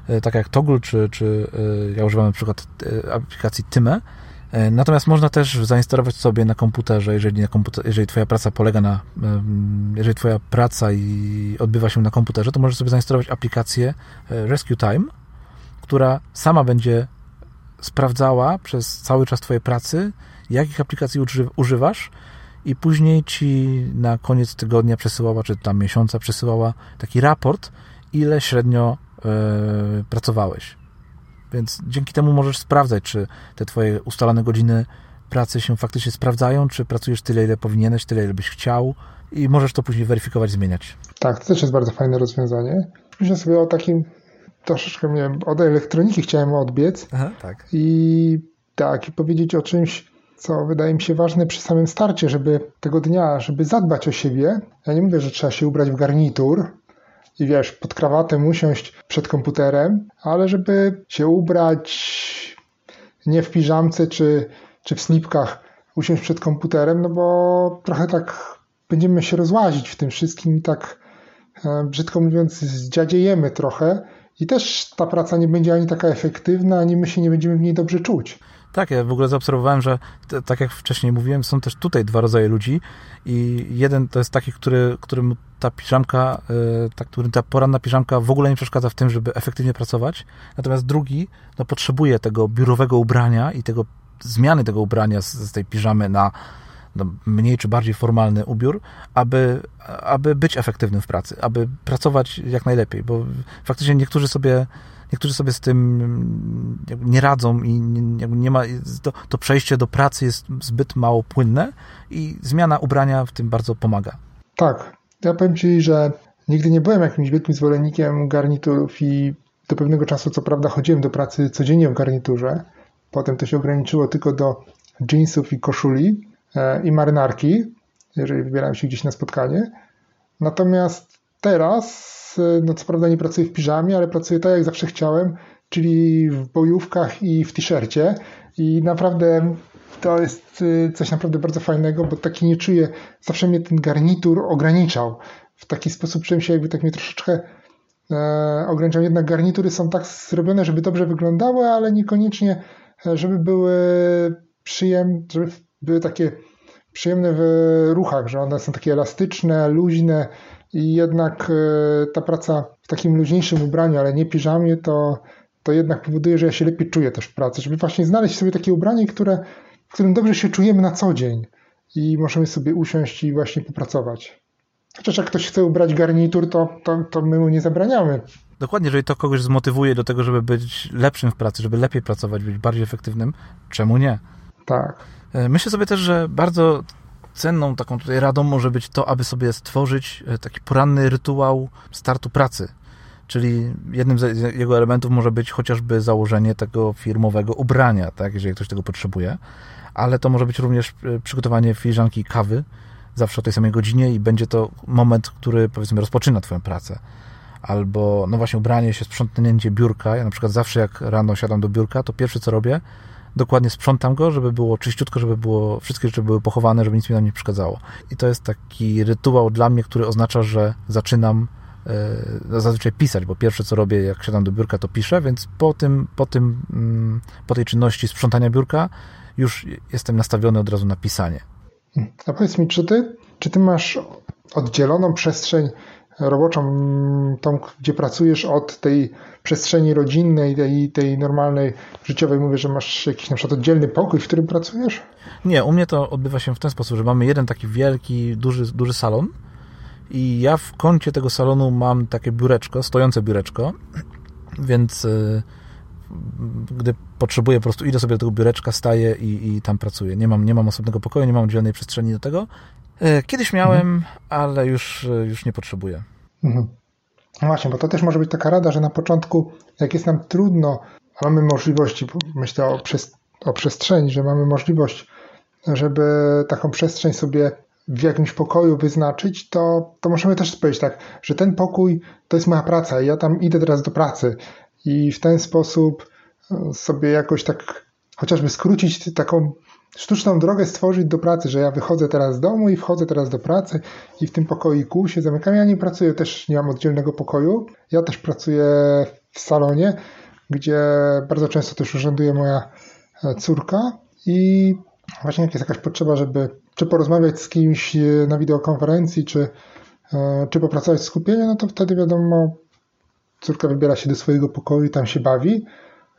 e, tak jak Toggle, czy, czy e, ja używam na przykład e, aplikacji Tyme. E, Natomiast można też zainstalować sobie na komputerze, jeżeli, na komputer, jeżeli twoja praca polega na, jeżeli twoja praca i odbywa się na komputerze, to możesz sobie zainstalować aplikację e, Rescue Time, która sama będzie sprawdzała przez cały czas twojej pracy, jakich aplikacji uży, używasz i później ci na koniec tygodnia przesyłała, czy tam miesiąca przesyłała taki raport, ile średnio e, pracowałeś. Więc dzięki temu możesz sprawdzać, czy te twoje ustalone godziny pracy się faktycznie sprawdzają, czy pracujesz tyle, ile powinieneś, tyle, ile byś chciał i możesz to później weryfikować, zmieniać. Tak, to też jest bardzo fajne rozwiązanie. Myślę sobie o takim, troszeczkę nie wiem, od elektroniki chciałem odbiec Aha, tak. i tak, i powiedzieć o czymś, co wydaje mi się ważne przy samym starcie, żeby tego dnia, żeby zadbać o siebie. Ja nie mówię, że trzeba się ubrać w garnitur i wiesz, pod krawatem usiąść przed komputerem, ale żeby się ubrać nie w piżamce czy, czy w slipkach, usiąść przed komputerem, no bo trochę tak będziemy się rozłazić w tym wszystkim i tak e, brzydko mówiąc zdziadziejemy trochę i też ta praca nie będzie ani taka efektywna, ani my się nie będziemy w niej dobrze czuć. Tak, ja w ogóle zaobserwowałem, że tak jak wcześniej mówiłem, są też tutaj dwa rodzaje ludzi i jeden to jest taki, który, którym ta piżamka, y, ta, ta poranna piżamka w ogóle nie przeszkadza w tym, żeby efektywnie pracować, natomiast drugi no, potrzebuje tego biurowego ubrania i tego zmiany tego ubrania z, z tej piżamy na no, mniej czy bardziej formalny ubiór, aby, aby być efektywnym w pracy, aby pracować jak najlepiej, bo faktycznie niektórzy sobie niektórzy sobie z tym nie radzą i nie ma, to, to przejście do pracy jest zbyt mało płynne i zmiana ubrania w tym bardzo pomaga. Tak, ja powiem Ci, że nigdy nie byłem jakimś wielkim zwolennikiem garniturów i do pewnego czasu, co prawda, chodziłem do pracy codziennie w garniturze. Potem to się ograniczyło tylko do jeansów i koszuli e, i marynarki, jeżeli wybierałem się gdzieś na spotkanie. Natomiast teraz, e, no co prawda nie pracuję w piżamie, ale pracuję tak jak zawsze chciałem, czyli w bojówkach i w t-shircie i naprawdę to jest e, coś naprawdę bardzo fajnego, bo taki nie czuję, zawsze mnie ten garnitur ograniczał. W taki sposób czułem się jakby tak mnie troszeczkę e, ograniczał. Jednak garnitury są tak zrobione, żeby dobrze wyglądały, ale niekoniecznie, e, żeby były przyjemne, żeby były takie przyjemne w ruchach, że one są takie elastyczne, luźne i jednak e, ta praca w takim luźniejszym ubraniu, ale nie piżamie, to, to jednak powoduje, że ja się lepiej czuję też w pracy, żeby właśnie znaleźć sobie takie ubranie, które, w którym dobrze się czujemy na co dzień i możemy sobie usiąść i właśnie popracować. Chociaż jak ktoś chce ubrać garnitur, to, to, to my mu nie zabraniamy. Dokładnie, jeżeli to kogoś zmotywuje do tego, żeby być lepszym w pracy, żeby lepiej pracować, być bardziej efektywnym, czemu nie? Tak. E, Myślę sobie też, że bardzo cenną taką tutaj radą może być to, aby sobie stworzyć e, taki poranny rytuał startu pracy. Czyli jednym z jego elementów może być chociażby założenie tego firmowego ubrania, tak, jeżeli ktoś tego potrzebuje, ale to może być również e, przygotowanie filiżanki kawy zawsze o tej samej godzinie i będzie to moment, który powiedzmy rozpoczyna Twoją pracę. Albo, no właśnie, ubranie się, sprzątnięcie biurka. Ja na przykład zawsze jak rano siadam do biurka, to pierwsze co robię, dokładnie sprzątam go, żeby było czyściutko, żeby było, wszystkie rzeczy były pochowane, żeby nic mi tam nie przeszkadzało. I to jest taki rytuał dla mnie, który oznacza, że zaczynam e, zazwyczaj pisać, bo pierwsze co robię, jak siadam do biurka, to piszę, więc po tym, po tym, mm, po tej czynności sprzątania biurka już jestem nastawiony od razu na pisanie. A powiedz mi, czy ty, czy ty masz oddzieloną przestrzeń roboczą, tą, gdzie pracujesz od tej przestrzeni rodzinnej, tej, tej normalnej, życiowej. Mówię, że masz jakiś na przykład oddzielny pokój, w którym pracujesz? Nie, u mnie to odbywa się w ten sposób, że mamy jeden taki wielki, duży, duży salon i ja w kącie tego salonu mam takie biureczko, stojące biureczko, więc y, gdy potrzebuję, po prostu idę sobie do tego biureczka, staję i, i tam pracuję. Nie mam, nie mam osobnego pokoju, nie mam oddzielnej przestrzeni do tego. Y, kiedyś miałem, mhm. ale już, y, już nie potrzebuję. Mhm. No właśnie, bo to też może być taka rada, że na początku, jak jest nam trudno, a mamy możliwości, myślę o, przez, o przestrzeni, że mamy możliwość, żeby taką przestrzeń sobie w jakimś pokoju wyznaczyć, to, to możemy też powiedzieć tak, że ten pokój to jest moja praca i ja tam idę teraz do pracy i w ten sposób e, sobie jakoś tak chociażby skrócić taką sztuczną drogę stworzyć do pracy, że ja wychodzę teraz z domu i wchodzę teraz do pracy i w tym pokoiku się zamykam. Ja nie pracuję, też nie mam oddzielnego pokoju. Ja też pracuję w salonie, gdzie bardzo często też urzęduje moja e, córka i właśnie jak jest jakaś potrzeba, żeby czy porozmawiać z kimś e, na wideokonferencji, czy, czy popracować w skupieniu, no to wtedy wiadomo, córka wybiera się do swojego pokoju i tam się bawi,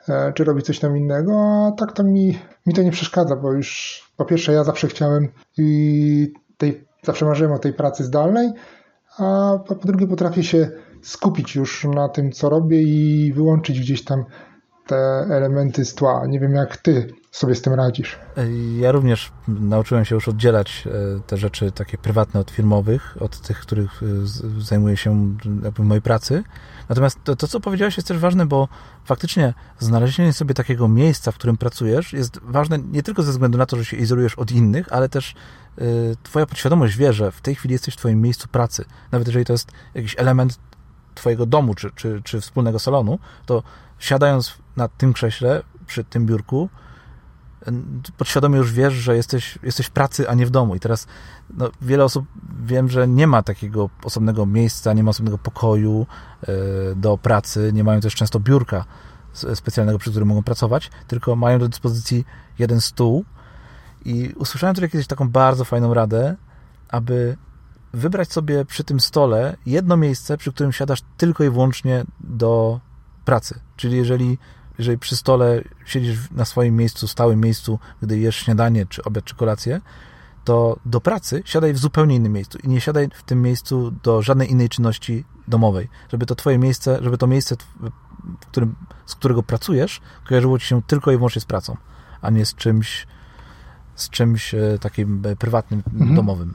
e, czy robi coś tam innego, a tak to mi, mi to nie przeszkadza, bo już po pierwsze ja zawsze chciałem i tej, zawsze marzyłem o tej pracy zdalnej, a po drugie potrafię się skupić już na tym, co robię i wyłączyć gdzieś tam te elementy z tła. Nie wiem, jak ty sobie z tym radzisz. Ja również nauczyłem się już oddzielać e, te rzeczy takie prywatne od firmowych, od tych, których e, zajmuję się w mojej pracy. Natomiast to, to, co powiedziałeś, jest też ważne, bo faktycznie znalezienie sobie takiego miejsca, w którym pracujesz, jest ważne nie tylko ze względu na to, że się izolujesz od innych, ale też y, Twoja podświadomość wie, że w tej chwili jesteś w Twoim miejscu pracy. Nawet jeżeli to jest jakiś element Twojego domu czy, czy, czy wspólnego salonu, to siadając na tym krześle, przy tym biurku, podświadomie już wiesz, że jesteś, jesteś w pracy, a nie w domu. I teraz no, wiele osób wiem, że nie ma takiego osobnego miejsca, nie ma osobnego pokoju y, do pracy, nie mają też często biurka specjalnego, przy którym mogą pracować, tylko mają do dyspozycji jeden stół. I usłyszałem tutaj kiedyś taką bardzo fajną radę, aby wybrać sobie przy tym stole jedno miejsce, przy którym siadasz tylko i wyłącznie do pracy. Czyli jeżeli jeżeli przy stole siedzisz na swoim miejscu, stałym miejscu, gdy jesz śniadanie, czy obiad, czy kolację, to do pracy siadaj w zupełnie innym miejscu i nie siadaj w tym miejscu do żadnej innej czynności domowej, żeby to twoje miejsce, żeby to miejsce, którym, z którego pracujesz, kojarzyło ci się tylko i wyłącznie z pracą, a nie z czymś z czymś e, takim e, prywatnym, mhm. domowym.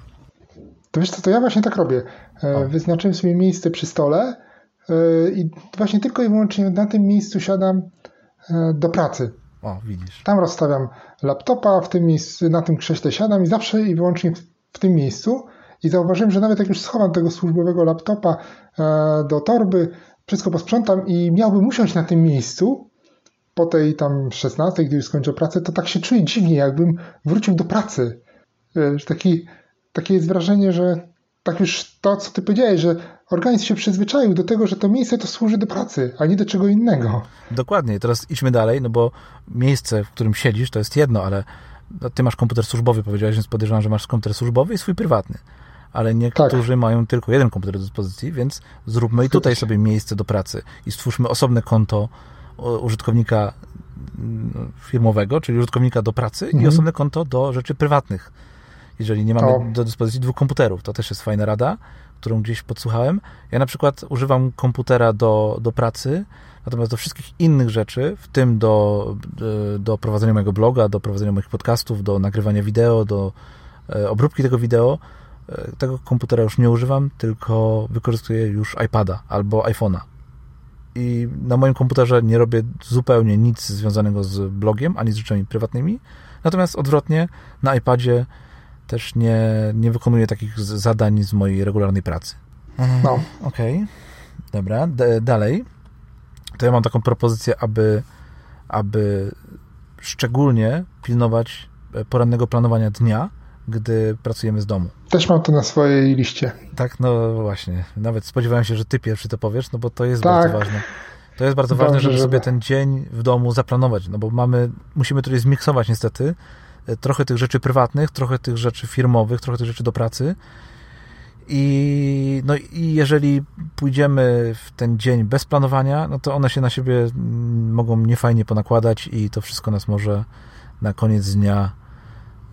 To wiesz co, to ja właśnie tak robię. E, o. Wyznaczyłem sobie miejsce przy stole i właśnie tylko i wyłącznie na tym miejscu siadam E, do pracy. O, widzisz. Tam rozstawiam laptopa, w tym miejscu, na tym krześle siadam i zawsze i wyłącznie w, w tym miejscu. I zauważyłem, że nawet jak już schowam tego służbowego laptopa e, do torby, wszystko posprzątam i miałbym usiąść na tym miejscu po tej tam 16, gdy już skończę pracę, to tak się czuję dziwnie, jakbym wrócił do pracy. Wiesz, taki, takie jest wrażenie, że tak już to, co ty powiedziałeś, że organizm się przyzwyczaił do tego, że to miejsce to służy do pracy, a nie do czego innego. Dokładnie. Teraz idźmy dalej, no bo miejsce, w którym siedzisz, to jest jedno, ale no, ty masz komputer służbowy, powiedziałeś, więc podejrzewam, że masz komputer służbowy i swój prywatny. Ale niektórzy tak. mają tylko jeden komputer do dyspozycji, więc zróbmy i tutaj sobie miejsce do pracy i stwórzmy osobne konto użytkownika mm, firmowego, czyli użytkownika do pracy mhm. i osobne konto do rzeczy prywatnych jeżeli nie mamy o. do dyspozycji dwóch komputerów. To też jest fajna rada, którą gdzieś podsłuchałem. Ja na przykład używam komputera do, do pracy, natomiast do wszystkich innych rzeczy, w tym do, do prowadzenia mojego bloga, do prowadzenia moich podcastów, do nagrywania wideo, do e, obróbki tego wideo, e, tego komputera już nie używam, tylko wykorzystuję już iPada albo iPhone'a. I na moim komputerze nie robię zupełnie nic związanego z blogiem, ani z rzeczami prywatnymi. Natomiast odwrotnie, na iPadzie też nie, nie wykonuję takich zadań z mojej regularnej pracy. Mhm. No. Okej, okay. dobra. D dalej. To ja mam taką propozycję, aby, aby szczególnie pilnować e, porannego planowania dnia, gdy pracujemy z domu. Też mam to na swojej liście. Tak, no właśnie. Nawet spodziewałem się, że ty pierwszy to powiesz, no bo to jest tak. bardzo ważne. To jest bardzo Dobrze, ważne, żeby, żeby sobie ten dzień w domu zaplanować, no bo mamy, musimy tutaj zmiksować niestety trochę tych rzeczy prywatnych, trochę tych rzeczy firmowych, trochę tych rzeczy do pracy. I, no, I jeżeli pójdziemy w ten dzień bez planowania, no to one się na siebie mm, mogą niefajnie ponakładać i to wszystko nas może na koniec dnia,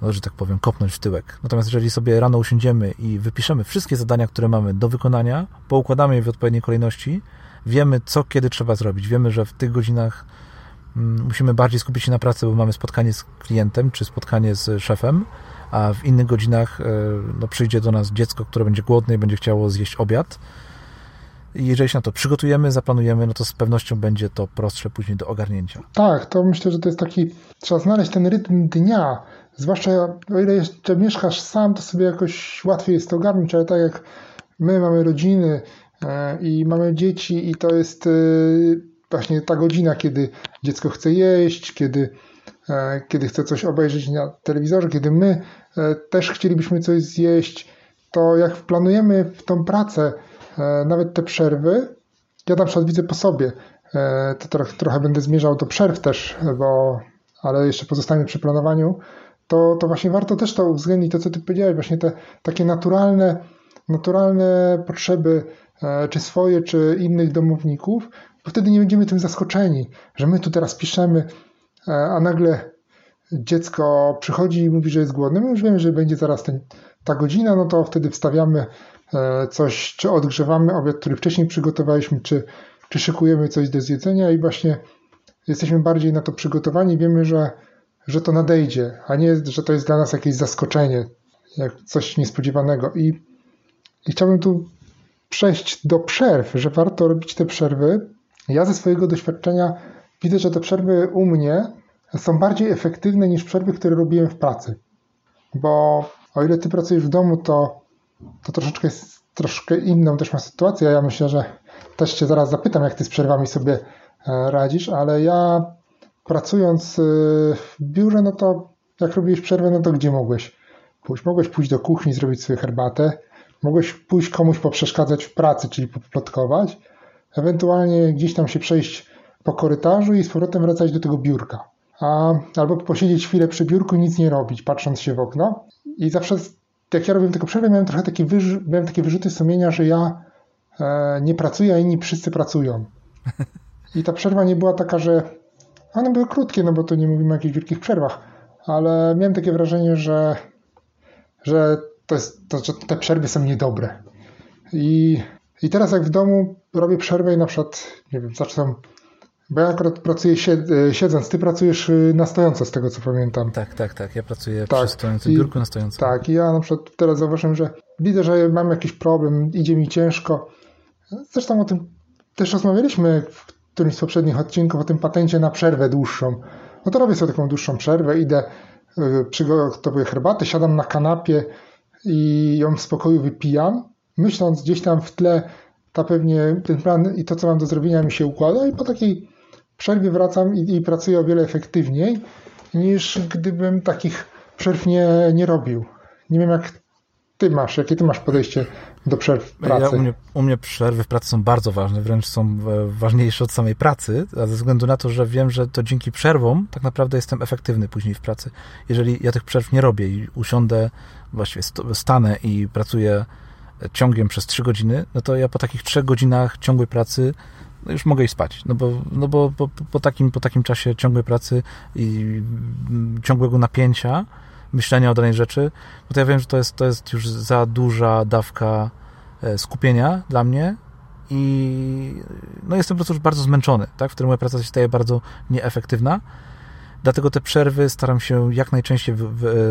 no, że tak powiem, kopnąć w tyłek. Natomiast jeżeli sobie rano usiądziemy i wypiszemy wszystkie zadania, które mamy do wykonania, poukładamy je w odpowiedniej kolejności, wiemy, co kiedy trzeba zrobić. Wiemy, że w tych godzinach musimy bardziej skupić się na pracy, bo mamy spotkanie z klientem czy spotkanie z szefem, a w innych godzinach e, no, przyjdzie do nas dziecko, które będzie głodne i będzie chciało zjeść obiad. I jeżeli się na to przygotujemy, zaplanujemy, no to z pewnością będzie to prostsze później do ogarnięcia. Tak, to myślę, że to jest taki, trzeba znaleźć ten rytm dnia, zwłaszcza o ile jeszcze mieszkasz sam, to sobie jakoś łatwiej jest to ogarnąć, ale tak jak my mamy rodziny e, i mamy dzieci i to jest e, właśnie ta godzina, kiedy dziecko chce jeść, kiedy, kiedy chce coś obejrzeć na telewizorze, kiedy my E, też chcielibyśmy coś zjeść, to jak planujemy w tą pracę e, nawet te przerwy, ja na przykład widzę po sobie, e, to trochę, trochę będę zmierzał do przerw też, bo, ale jeszcze pozostanie przy planowaniu, to, to właśnie warto też to uwzględnić, to co ty powiedziałeś, właśnie te takie naturalne, naturalne potrzeby, czy swoje, czy innych domowników, bo wtedy nie będziemy tym zaskoczeni, że my tu teraz piszemy, a nagle dziecko przychodzi i mówi, że jest głodny, my już wiemy, że będzie zaraz ten, ta godzina, no to wtedy wstawiamy e, coś, czy odgrzewamy obiad, który wcześniej przygotowaliśmy, czy, czy szykujemy coś do zjedzenia i właśnie jesteśmy bardziej na to przygotowani, wiemy, że, że to nadejdzie, a nie, że to jest dla nas jakieś zaskoczenie, jak coś niespodziewanego. I, i chciałbym tu przejść do przerw, że warto robić te przerwy. Ja ze swojego doświadczenia widzę, że te przerwy u mnie są bardziej efektywne niż przerwy, które robiłem w pracy. Bo o ile ty pracujesz w domu, to, to troszeczkę jest troszkę inną też ma sytuację. Ja myślę, że też cię zaraz zapytam, jak ty z przerwami sobie e, radzisz, ale ja pracując e, w biurze, no to jak robiłeś przerwę, no to gdzie mogłeś pójść? Mogłeś pójść do kuchni, zrobić sobie herbatę, mogłeś pójść komuś poprzeszkadzać w pracy, czyli poplotkować, ewentualnie gdzieś tam się przejść po korytarzu i z powrotem wracać do tego biurka a, albo posiedzieć chwilę przy biurku i nic nie robić, patrząc się w okno. I zawsze, jak ja robiłem tylko przerwę, miałem trochę takie, wyż, miałem takie wyrzuty sumienia, że ja e, nie pracuję, a inni wszyscy pracują. I ta przerwa nie była taka, że one były krótkie, no bo to nie mówimy o jakichś wielkich przerwach, ale miałem takie wrażenie, że, że, to jest, to, że te przerwy są niedobre. I, I teraz jak w domu robię przerwę i na przykład, nie wiem, zaczynam bo ja akurat pracuję e, siedząc, ty pracujesz e, na stojąco, z tego co pamiętam. Tak, tak, tak. Ja pracuję tak. przy stojącym biurku na stojąco. Tak, i ja na przykład teraz zauważyłem, że widzę, że mam jakiś problem, idzie mi ciężko. Zresztą o tym też rozmawialiśmy w którymś z poprzednich odcinków, o tym patencie na przerwę dłuższą. No to robię sobie taką dłuższą przerwę, idę, e, przygotowuję herbatę, siadam na kanapie i ją w spokoju wypijam, myśląc gdzieś tam w tle, ta pewnie ten plan i to, co mam do zrobienia mi się układa i po takiej przerwie wracam i, i pracuję o wiele efektywniej niż gdybym takich przerw nie, nie robił. Nie wiem, jak ty masz, jakie ty masz podejście do przerw w pracy? Ja, u, mnie, u mnie przerwy w pracy są bardzo ważne, wręcz są e, ważniejsze od samej pracy, a ze względu na to, że wiem, że to dzięki przerwom tak naprawdę jestem efektywny później w pracy. Jeżeli ja tych przerw nie robię i usiądę, właściwie stanę i pracuję ciągiem przez 3 godziny, no to ja po takich 3 godzinach ciągłej pracy no już mogę iść spać, no bo, no bo po, po, takim, po takim czasie ciągłej pracy i ciągłego napięcia, myślenia o danej rzeczy, no to ja wiem, że to jest, to jest już za duża dawka e, skupienia dla mnie i no jestem po prostu już bardzo zmęczony, tak? w którym moja praca się staje bardzo nieefektywna. Dlatego te przerwy staram się jak najczęściej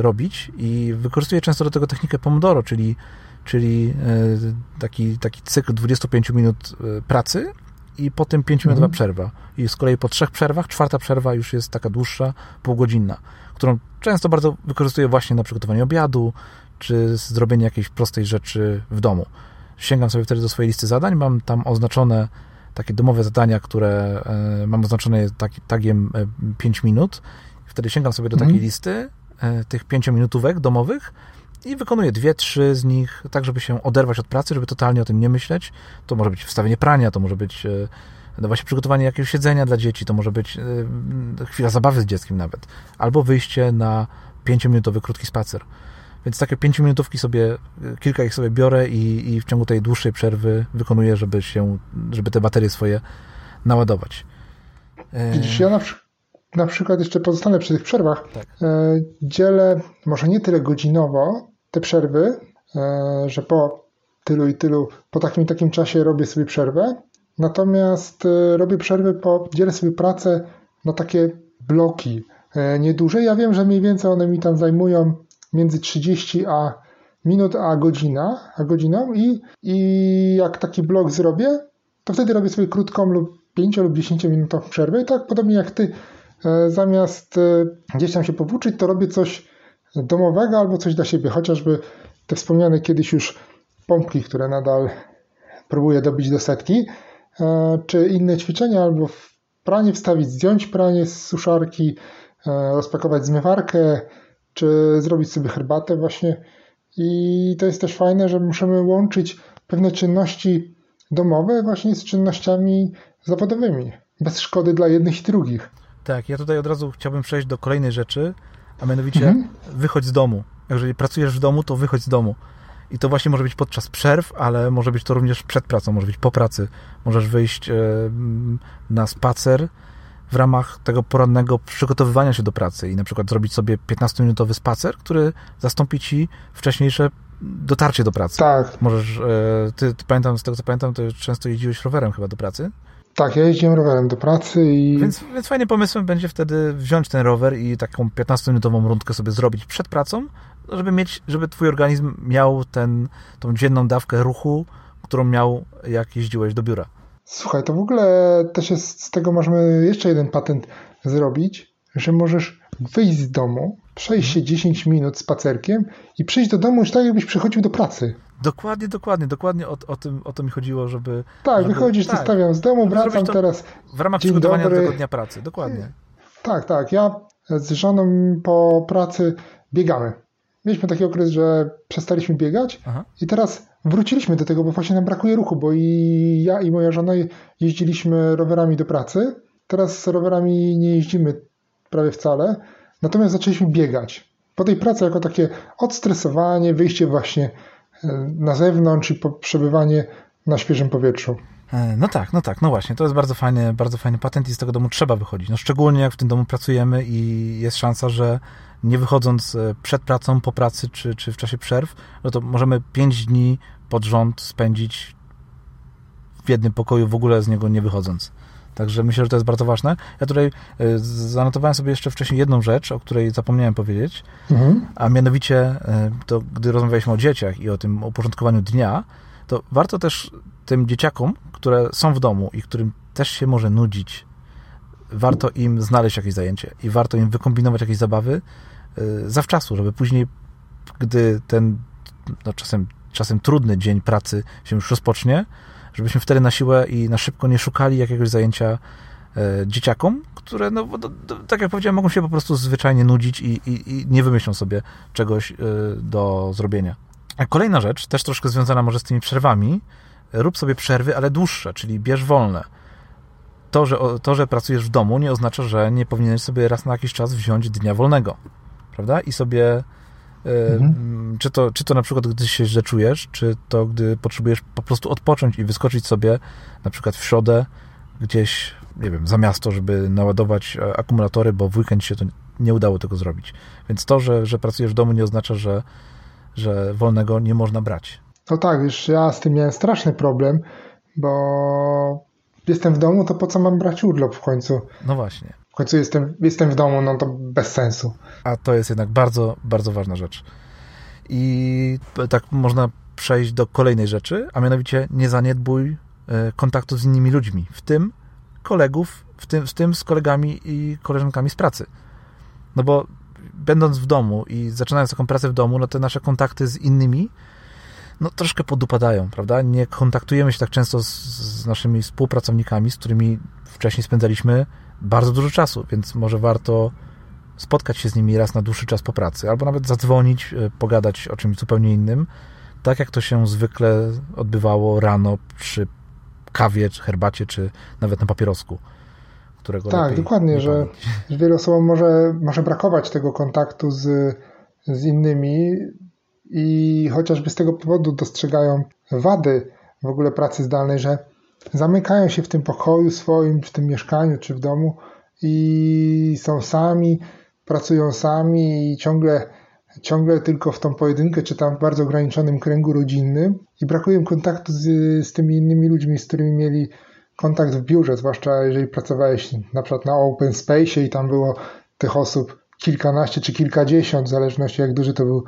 robić i wykorzystuję często do tego technikę Pomodoro, czyli, czyli e, taki, taki cykl 25 minut e, pracy i po tym 5 minutowa mhm. przerwa. I z kolei po trzech przerwach, czwarta przerwa już jest taka dłuższa, półgodzinna, którą często bardzo wykorzystuję właśnie na przygotowanie obiadu, czy zrobienie jakiejś prostej rzeczy w domu. Sięgam sobie wtedy do swojej listy zadań, mam tam oznaczone takie domowe zadania, które e, mam oznaczone tagiem 5 e, minut. Wtedy sięgam sobie do takiej mhm. listy e, tych 5-minutówek domowych i wykonuję dwie, trzy z nich, tak żeby się oderwać od pracy, żeby totalnie o tym nie myśleć. To może być wstawienie prania, to może być no właśnie przygotowanie jakiegoś siedzenia dla dzieci, to może być chwila zabawy z dzieckiem nawet, albo wyjście na pięciominutowy krótki spacer. Więc takie pięciominutówki sobie, kilka ich sobie biorę i, i w ciągu tej dłuższej przerwy wykonuję, żeby się, żeby te baterie swoje naładować. Widzisz, ja na, na przykład jeszcze pozostanę przy tych przerwach. Tak. E, dzielę może nie tyle godzinowo te przerwy, e, że po tylu i tylu, po takim takim czasie robię sobie przerwę. Natomiast e, robię przerwy po, dzielę sobie pracę na takie bloki nieduże. Ja wiem, że mniej więcej one mi tam zajmują między 30 a minut a godzina, a godziną. I, i jak taki blok zrobię, to wtedy robię sobie krótką lub 5 lub 10 minutową przerwę. I tak podobnie jak ty E, zamiast e, gdzieś tam się powłóczyć, to robię coś domowego albo coś dla siebie, chociażby te wspomniane kiedyś już pompki, które nadal próbuję dobić do setki, e, czy inne ćwiczenia, albo pranie wstawić, zdjąć pranie z suszarki, rozpakować zmywarkę, czy zrobić sobie herbatę właśnie. I to jest też fajne, że musimy łączyć pewne czynności domowe właśnie z czynnościami zawodowymi, bez szkody dla jednych i drugich. Tak, ja tutaj od razu chciałbym przejść do kolejnej rzeczy, a mianowicie mhm. wychodź z domu. Jeżeli pracujesz w domu, to wychodź z domu. I to właśnie może być podczas przerw, ale może być to również przed pracą, może być po pracy. Możesz wyjść na spacer w ramach tego porannego przygotowywania się do pracy i na przykład zrobić sobie 15-minutowy spacer, który zastąpi ci wcześniejsze dotarcie do pracy. Tak. Możesz, e, ty, ty pamiętam, z tego co pamiętam, to często jeździłeś rowerem chyba do pracy. Tak, ja jeździłem rowerem do pracy i... Więc, więc fajnie pomysłem będzie wtedy wziąć ten rower i taką 15-minutową rundkę sobie zrobić przed pracą, żeby mieć, żeby twój organizm miał ten, tą dzienną dawkę ruchu, którą miał jak jeździłeś do biura. Słuchaj, to w ogóle też jest, z tego możemy jeszcze jeden patent zrobić, że możesz wyjść z domu, przejść się 10 minut spacerkiem i przyjść do domu już tak, jakbyś przychodził do pracy. Dokładnie, dokładnie, dokładnie o, o, tym, o to mi chodziło, żeby... Tak, żeby, wychodzisz, tak, zostawiam z domu, wracam teraz... W ramach przygotowania dobry. do tego dnia pracy, dokładnie. Tak, tak. Ja z żoną po pracy biegamy. Mieliśmy taki okres, że przestaliśmy biegać Aha. i teraz wróciliśmy do tego, bo właśnie nam brakuje ruchu, bo i ja i moja żona jeździliśmy rowerami do pracy. Teraz rowerami nie jeździmy prawie wcale, natomiast zaczęliśmy biegać. Po tej pracy jako takie odstresowanie, wyjście właśnie na zewnątrz i przebywanie na świeżym powietrzu. E, no tak, no tak, no właśnie, to jest bardzo fajny, bardzo fajny patent i z tego domu trzeba wychodzić. No szczególnie jak w tym domu pracujemy i jest szansa, że nie wychodząc e, przed pracą, po pracy czy, czy w czasie przerw, no to możemy 5 dni pod rząd spędzić w jednym pokoju, w ogóle z niego nie wychodząc. Także myślę, że to jest bardzo ważne. Ja tutaj e, zanotowałem sobie jeszcze wcześniej jedną rzecz, o której zapomniałem powiedzieć, mhm. a mianowicie to, gdy rozmawialiśmy o dzieciach i o tym uporządkowaniu dnia, to warto też tym dzieciakom, które są w domu i którym też się może nudzić, warto im znaleźć jakieś zajęcie i warto im wykombinować jakieś zabawy e, zawczasu, żeby później, gdy ten no czasem, czasem trudny dzień pracy się już rozpocznie, żebyśmy wtedy na siłę i na szybko nie szukali jakiegoś zajęcia e, dzieciakom, które, no, do, do, tak jak powiedziałem, mogą się po prostu zwyczajnie nudzić i, i, i nie wymyślą sobie czegoś e, do zrobienia. Kolejna rzecz, też troszkę związana może z tymi przerwami, rób sobie przerwy, ale dłuższe, czyli bierz wolne. To że, to, że pracujesz w domu, nie oznacza, że nie powinieneś sobie raz na jakiś czas wziąć dnia wolnego, prawda? I sobie Mhm. Czy, to, czy to na przykład, gdy się źle czujesz, czy to, gdy potrzebujesz po prostu odpocząć i wyskoczyć sobie na przykład w środę gdzieś, nie wiem, za miasto, żeby naładować e, akumulatory, bo w weekend się to nie udało tego zrobić. Więc to, że, że pracujesz w domu nie oznacza, że, że wolnego nie można brać. No tak, już ja z tym miałem straszny problem, bo jestem w domu, to po co mam brać urlop w końcu? No właśnie. W końcu jestem, jestem w domu, no to bez sensu. A to jest jednak bardzo, bardzo ważna rzecz. I tak można przejść do kolejnej rzeczy, a mianowicie nie zaniedbuj e, kontaktu z innymi ludźmi, w tym kolegów, w tym, w tym z kolegami i koleżankami z pracy. No bo będąc w domu i zaczynając taką pracę w domu, no te nasze kontakty z innymi no troszkę podupadają, prawda? Nie kontaktujemy się tak często z, z naszymi współpracownikami, z którymi wcześniej spędzaliśmy bardzo dużo czasu, więc może warto spotkać się z nimi raz na dłuższy czas po pracy, albo nawet zadzwonić, e, pogadać o czymś zupełnie innym, tak jak to się zwykle odbywało rano przy kawie, czy herbacie, czy nawet na papierosku. Którego tak, dokładnie, że (laughs) wielu osobom może, może brakować tego kontaktu z, z innymi, i chociażby z tego powodu dostrzegają wady w ogóle pracy zdalnej, że zamykają się w tym pokoju swoim, w tym mieszkaniu czy w domu i są sami, pracują sami i ciągle, ciągle tylko w tą pojedynkę, czy tam w bardzo ograniczonym kręgu rodzinnym i brakuje im kontaktu z, z tymi innymi ludźmi, z którymi mieli kontakt w biurze, zwłaszcza jeżeli pracowałeś na przykład na open space i tam było tych osób kilkanaście czy kilkadziesiąt, w zależności jak duży to był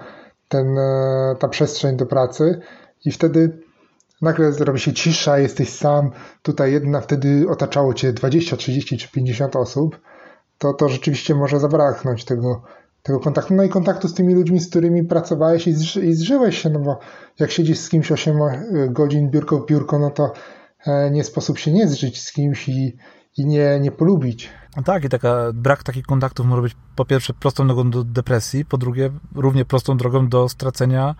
ten, e, ta przestrzeń do pracy i wtedy nagle zrobi się cisza, jesteś sam, tutaj jedna, wtedy otaczało cię 20, 30 czy 50 osób, to, to rzeczywiście może zabraknąć tego, tego kontaktu. No i kontaktu z tymi ludźmi, z którymi pracowałeś i, zży, i zżyłeś się, no bo jak siedzisz z kimś 8 godzin biurko w biurko, no to e, nie sposób się nie zżyć z kimś i, i nie, nie polubić. No tak, i taka, brak takich kontaktów może być po pierwsze prostą drogą do depresji, po drugie równie prostą drogą do stracenia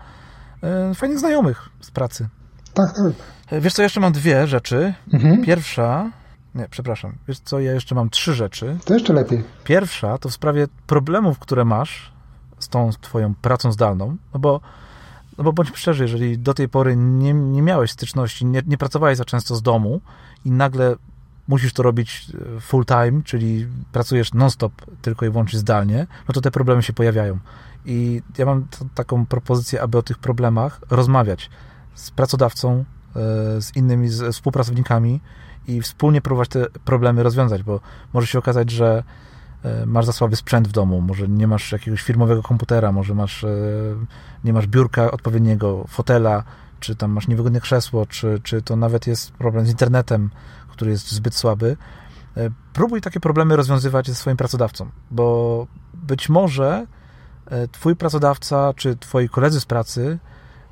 e, fajnych znajomych z pracy. Tak, tak. E, wiesz co, jeszcze mam dwie rzeczy. Mhm. Pierwsza, nie, przepraszam, wiesz co, ja jeszcze mam trzy rzeczy. To jeszcze lepiej. Pierwsza to w sprawie problemów, które masz z tą twoją pracą zdalną, no bo no bo bądźmy szczerzy, jeżeli do tej pory nie, nie miałeś styczności, nie, nie pracowałeś za często z domu i nagle musisz to robić e, full time, czyli pracujesz non-stop tylko i wyłącznie zdalnie, no to te problemy się pojawiają. I ja mam taką propozycję, aby o tych problemach rozmawiać z pracodawcą, e, z innymi z współpracownikami i wspólnie próbować te problemy rozwiązać, bo może się okazać, że masz za słaby sprzęt w domu, może nie masz jakiegoś firmowego komputera, może masz, nie masz biurka odpowiedniego, fotela, czy tam masz niewygodne krzesło, czy, czy to nawet jest problem z internetem, który jest zbyt słaby, e, próbuj takie problemy rozwiązywać ze swoim pracodawcą, bo być może e, twój pracodawca czy twoi koledzy z pracy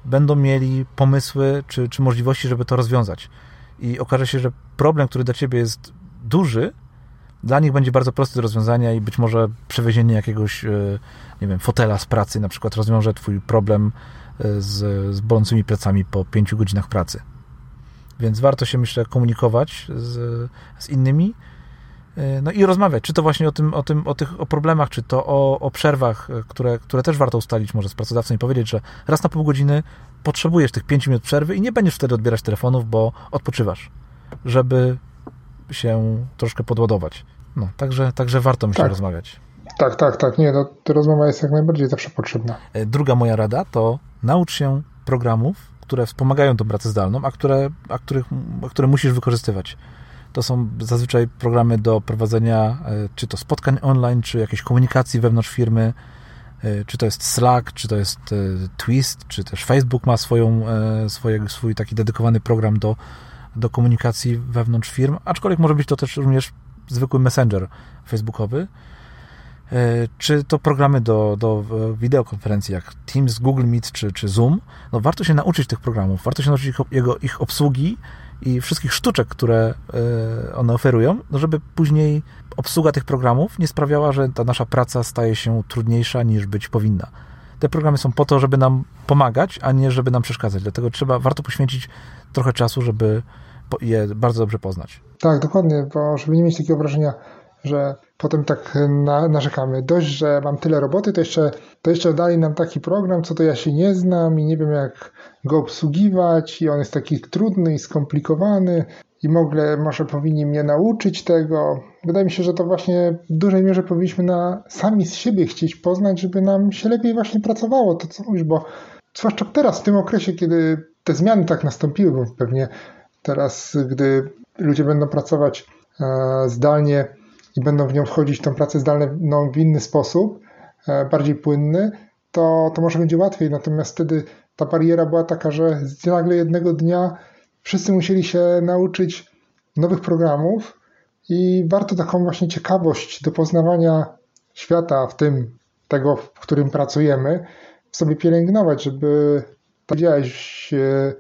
będą mieli pomysły czy, czy możliwości, żeby to rozwiązać. I okaże się, że problem, który dla ciebie jest duży, dla nich będzie bardzo prosty do rozwiązania i być może przewiezienie jakiegoś, e, nie wiem, fotela z pracy na przykład rozwiąże twój problem z, z bolącymi plecami po pięciu godzinach pracy. Więc warto się, myślę, komunikować z, z innymi. E, no i rozmawiać, czy to właśnie o tym, o tym, o tych o problemach, czy to o, o przerwach, e, które, które też warto ustalić może z pracodawcą i powiedzieć, że raz na pół godziny potrzebujesz tych 5 minut przerwy i nie będziesz wtedy odbierać telefonów, bo odpoczywasz, żeby się troszkę podładować. No, także, także warto myślę tak. rozmawiać. Tak, tak, tak. Nie, no, ta rozmowa jest jak najbardziej zawsze potrzebna. E, druga moja rada to naucz się programów, które wspomagają tą pracę zdalną, a które, a których, a które musisz wykorzystywać. To są zazwyczaj programy do prowadzenia e, czy to spotkań online, czy jakiejś komunikacji wewnątrz firmy, e, czy to jest Slack, czy to jest Twist, czy też Facebook ma swoją, swoje, swój taki dedykowany program do, do komunikacji wewnątrz firm, aczkolwiek może być to też również zwykły messenger facebookowy. E, czy to programy do, do wideokonferencji jak Teams, Google Meet czy, czy Zoom, no warto się nauczyć tych programów, warto się nauczyć ich, jego, ich obsługi i wszystkich sztuczek, które e, one oferują, no żeby później obsługa tych programów nie sprawiała, że ta nasza praca staje się trudniejsza niż być powinna. Te programy są po to, żeby nam pomagać, a nie żeby nam przeszkadzać. Dlatego trzeba, warto poświęcić trochę czasu, żeby je bardzo dobrze poznać. Tak, dokładnie, bo żeby nie mieć takiego wrażenia, że potem tak na, narzekamy. Dość, że mam tyle roboty, to jeszcze, to jeszcze dali nam taki program, co to ja się nie znam i nie wiem jak go obsługiwać i on jest taki trudny i skomplikowany i mogę, może powinni mnie nauczyć tego. Wydaje mi się, że to właśnie w dużej mierze powinniśmy na, sami z siebie chcieć poznać, żeby nam się lepiej właśnie pracowało, to co mówisz, bo zwłaszcza teraz, w tym okresie, kiedy te zmiany tak nastąpiły, bo pewnie teraz, gdy ludzie będą pracować e, zdalnie, i będą w nią wchodzić tą pracę zdalną w inny sposób, e, bardziej płynny, to, to może będzie łatwiej. Natomiast wtedy ta bariera była taka, że nagle jednego dnia wszyscy musieli się nauczyć nowych programów i warto taką właśnie ciekawość do poznawania świata, w tym tego, w którym pracujemy, sobie pielęgnować, żeby powiedziałeś, e,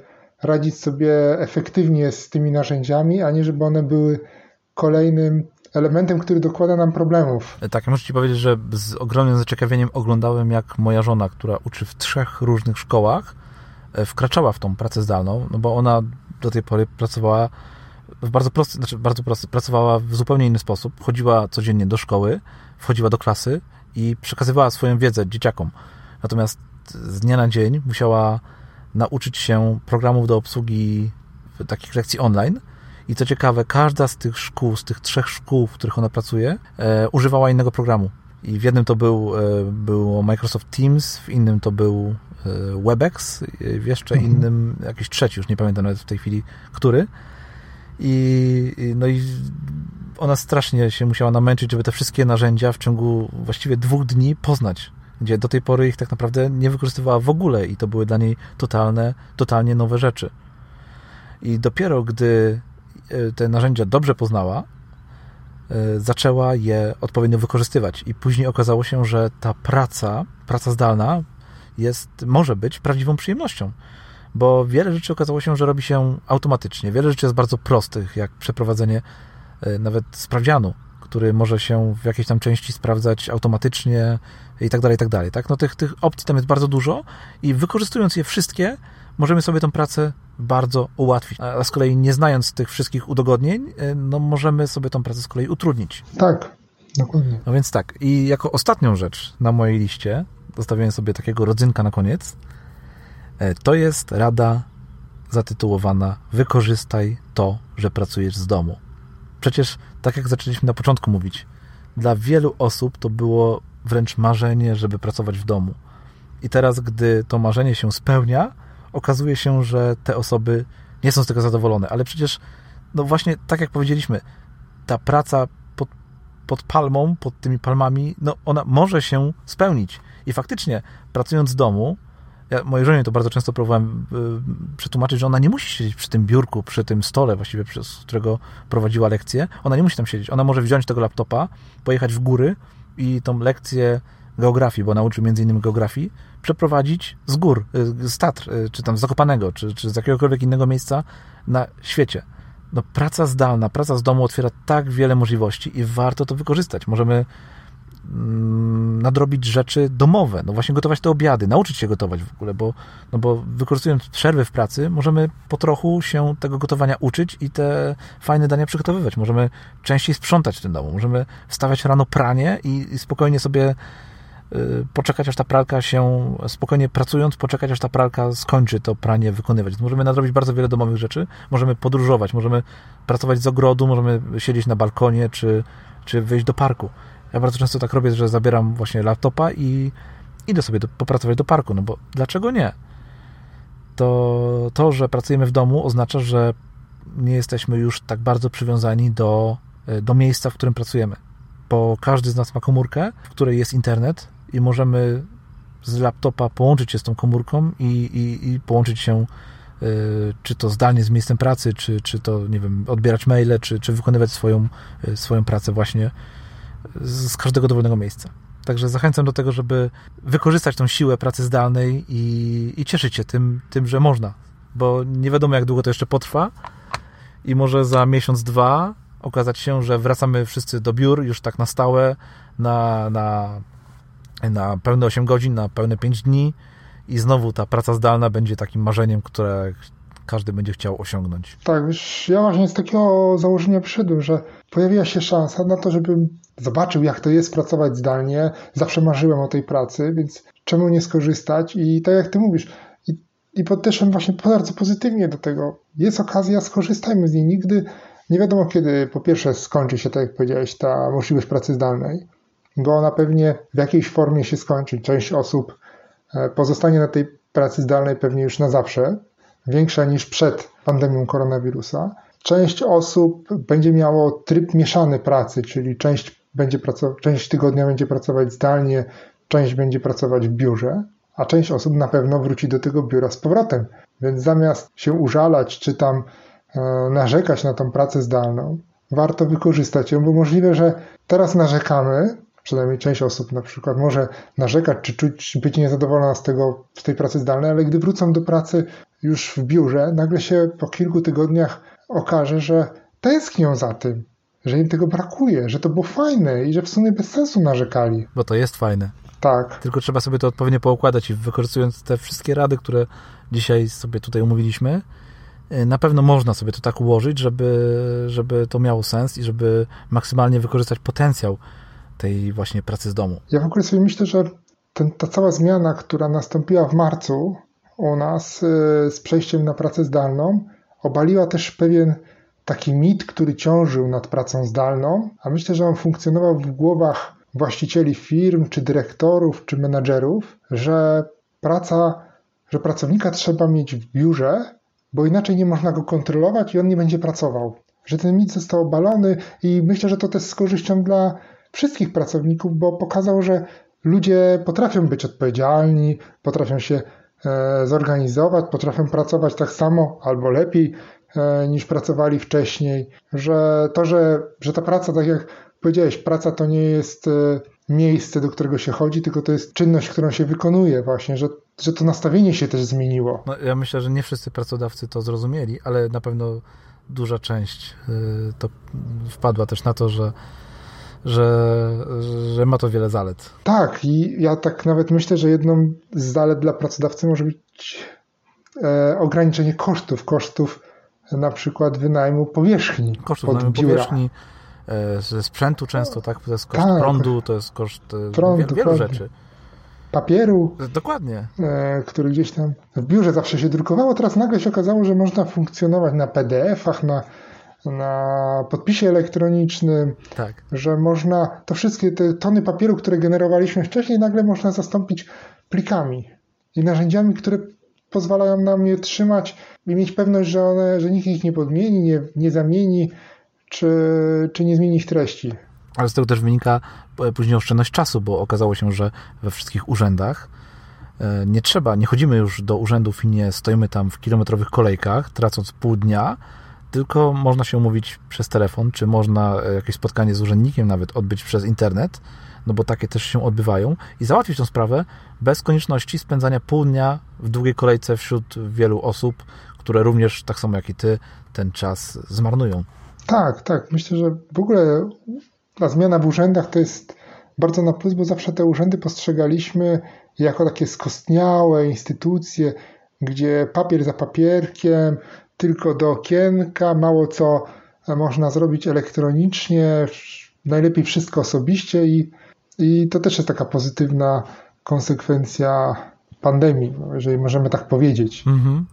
radzić sobie efektywnie z tymi narzędziami, a nie żeby one były kolejnym elementem, który dokłada nam problemów. Tak, muszę Ci powiedzieć, że z ogromnym zaciekawieniem oglądałem, jak moja żona, która uczy w trzech różnych szkołach, e, wkraczała w tą pracę zdalną, no bo ona do tej pory pracowała w bardzo prosty, znaczy bardzo prosty, pracowała w zupełnie inny sposób. Chodziła codziennie do szkoły, wchodziła do klasy i przekazywała swoją wiedzę dzieciakom. Natomiast z dnia na dzień musiała nauczyć się programów do obsługi takich lekcji online. I co ciekawe, każda z tych szkół, z tych trzech szkół, w których ona pracuje, e, używała innego programu. I w jednym to był, e, Microsoft Teams, w innym to był WebEx, w jeszcze mhm. innym jakiś trzeci, już nie pamiętam nawet w tej chwili, który. I, no i ona strasznie się musiała namęczyć, żeby te wszystkie narzędzia w ciągu właściwie dwóch dni poznać, gdzie do tej pory ich tak naprawdę nie wykorzystywała w ogóle i to były dla niej totalne, totalnie nowe rzeczy. I dopiero gdy e, te narzędzia dobrze poznała, e, zaczęła je odpowiednio wykorzystywać. I później okazało się, że ta praca, praca zdalna jest, może być prawdziwą przyjemnością bo wiele rzeczy okazało się, że robi się automatycznie. Wiele rzeczy jest bardzo prostych, jak przeprowadzenie e, nawet sprawdzianu, który może się w jakiejś tam części sprawdzać automatycznie i tak dalej, i tak dalej. Tak? No tych, tych opcji tam jest bardzo dużo i wykorzystując je wszystkie, możemy sobie tę pracę bardzo ułatwić. A z kolei nie znając tych wszystkich udogodnień, e, no możemy sobie tę pracę z kolei utrudnić. Tak, dokładnie. No więc tak. I jako ostatnią rzecz na mojej liście, zostawiłem sobie takiego rodzynka na koniec, E, to jest rada zatytułowana Wykorzystaj to, że pracujesz z domu. Przecież, tak jak zaczęliśmy na początku mówić, dla wielu osób to było wręcz marzenie, żeby pracować w domu. I teraz, gdy to marzenie się spełnia, okazuje się, że te osoby nie są z tego zadowolone. Ale przecież, no właśnie, tak jak powiedzieliśmy, ta praca pod, pod palmą, pod tymi palmami, no ona może się spełnić. I faktycznie, pracując z domu, ja mojej żonie to bardzo często próbowałem y, przetłumaczyć, że ona nie musi siedzieć przy tym biurku, przy tym stole właściwie, przez którego prowadziła lekcję. Ona nie musi tam siedzieć. Ona może wziąć tego laptopa, pojechać w góry i tą lekcję geografii, bo nauczył między geografii, przeprowadzić z gór, y, z Tatr, y, czy tam z Zakopanego, czy, czy z jakiegokolwiek innego miejsca na świecie. No, praca zdalna, praca z domu otwiera tak wiele możliwości i warto to wykorzystać. Możemy nadrobić rzeczy domowe, no właśnie gotować te obiady, nauczyć się gotować w ogóle, bo, no bo wykorzystując przerwy w pracy, możemy po trochu się tego gotowania uczyć i te fajne dania przygotowywać. Możemy częściej sprzątać w tym domu, możemy wstawiać rano pranie i, i spokojnie sobie y, poczekać, aż ta pralka się, spokojnie pracując, poczekać, aż ta pralka skończy to pranie wykonywać. Możemy nadrobić bardzo wiele domowych rzeczy, możemy podróżować, możemy pracować z ogrodu, możemy siedzieć na balkonie, czy, czy wyjść do parku. Ja bardzo często tak robię, że zabieram właśnie laptopa i idę sobie do, popracować do parku, no bo dlaczego nie? To, to, że pracujemy w domu oznacza, że nie jesteśmy już tak bardzo przywiązani do, e, do miejsca, w którym pracujemy. Bo każdy z nas ma komórkę, w której jest internet i możemy z laptopa połączyć się z tą komórką i, i, i połączyć się y, czy to zdalnie z miejscem pracy, czy, czy to, nie wiem, odbierać maile, czy, czy wykonywać swoją, y, swoją pracę właśnie z każdego dowolnego miejsca. Także zachęcam do tego, żeby wykorzystać tą siłę pracy zdalnej i, i cieszyć się tym, tym, że można, bo nie wiadomo, jak długo to jeszcze potrwa i może za miesiąc, dwa okazać się, że wracamy wszyscy do biur już tak na stałe, na, na, na pełne 8 godzin, na pełne 5 dni i znowu ta praca zdalna będzie takim marzeniem, które każdy będzie chciał osiągnąć. Tak, wiesz, ja właśnie z takiego założenia przyszedłem, że pojawiła się szansa na to, żebym zobaczył, jak to jest pracować zdalnie. Zawsze marzyłem o tej pracy, więc czemu nie skorzystać? I tak jak ty mówisz, i, i podeszłem właśnie bardzo pozytywnie do tego. Jest okazja, skorzystajmy z niej. Nigdy nie wiadomo, kiedy po pierwsze skończy się, tak jak powiedziałeś, ta możliwość pracy zdalnej, bo ona pewnie w jakiejś formie się skończy. Część osób e, pozostanie na tej pracy zdalnej pewnie już na zawsze, większa niż przed pandemią koronawirusa. Część osób będzie miało tryb mieszany pracy, czyli część, będzie pracować, część tygodnia będzie pracować zdalnie, część będzie pracować w biurze, a część osób na pewno wróci do tego biura z powrotem. Więc zamiast się użalać czy tam e, narzekać na tą pracę zdalną, warto wykorzystać ją, bo możliwe, że teraz narzekamy, przynajmniej część osób na przykład może narzekać czy czuć, być niezadowolona z, tego, z tej pracy zdalnej, ale gdy wrócą do pracy już w biurze, nagle się po kilku tygodniach okaże, że tęsknią za tym, że im tego brakuje, że to było fajne i że w sumie bez sensu narzekali. Bo to jest fajne. Tak. Tylko trzeba sobie to odpowiednio poukładać i wykorzystując te wszystkie rady, które dzisiaj sobie tutaj omówiliśmy, y, na pewno można sobie to tak ułożyć, żeby, żeby to miało sens i żeby maksymalnie wykorzystać potencjał tej właśnie pracy z domu. Ja w ogóle sobie myślę, że ten, ta cała zmiana, która nastąpiła w marcu u nas y, z przejściem na pracę zdalną, obaliła też pewien taki mit, który ciążył nad pracą zdalną, a myślę, że on funkcjonował w głowach właścicieli firm, czy dyrektorów, czy menadżerów, że praca, że pracownika trzeba mieć w biurze, bo inaczej nie można go kontrolować i on nie będzie pracował. Że ten mit został obalony i myślę, że to też z korzyścią dla wszystkich pracowników, bo pokazał, że ludzie potrafią być odpowiedzialni, potrafią się e, zorganizować, potrafią pracować tak samo albo lepiej niż pracowali wcześniej, że to, że, że ta praca, tak jak powiedziałeś, praca to nie jest e, miejsce, do którego się chodzi, tylko to jest czynność, którą się wykonuje właśnie, że, że to nastawienie się też zmieniło. No, ja myślę, że nie wszyscy pracodawcy to zrozumieli, ale na pewno duża część to wpadła też na to, że że, że ma to wiele zalet. Tak, i ja tak nawet myślę, że jedną z zalet dla pracodawcy może być e, ograniczenie kosztów, kosztów na przykład wynajmu powierzchni. Kosztów wynajmu powierzchni, e, ze sprzętu często, tak? To jest koszt tak. prądu, to jest koszt e, prądu, wielu, wielu rzeczy. Papieru. Dokładnie. E, który gdzieś tam w biurze zawsze się drukowało, teraz nagle się okazało, że można funkcjonować na PDF-ach, na na podpisie elektronicznym, tak. że można to wszystkie te tony papieru, które generowaliśmy wcześniej, nagle można zastąpić plikami i narzędziami, które pozwalają nam je trzymać i mieć pewność, że, one, że nikt ich nie podmieni, nie, nie zamieni, czy, czy nie zmieni ich treści. Ale z tego też wynika później oszczędność czasu, bo okazało się, że we wszystkich urzędach e, nie trzeba, nie chodzimy już do urzędów i nie stoimy tam w kilometrowych kolejkach, tracąc pół dnia, tylko można się umówić przez telefon, czy można e, jakieś spotkanie z urzędnikiem nawet odbyć przez internet, no bo takie też się odbywają i załatwić tę sprawę bez konieczności spędzania pół dnia w długiej kolejce wśród wielu osób, które również, tak samo jak i ty, ten czas zmarnują. Tak, tak. Myślę, że w ogóle ta zmiana w urzędach to jest bardzo na plus, bo zawsze te urzędy postrzegaliśmy jako takie skostniałe instytucje, gdzie papier za papierkiem, tylko do okienka, mało co można zrobić elektronicznie, najlepiej wszystko osobiście i, i to też jest taka pozytywna konsekwencja pandemii, jeżeli możemy tak powiedzieć. Mhm.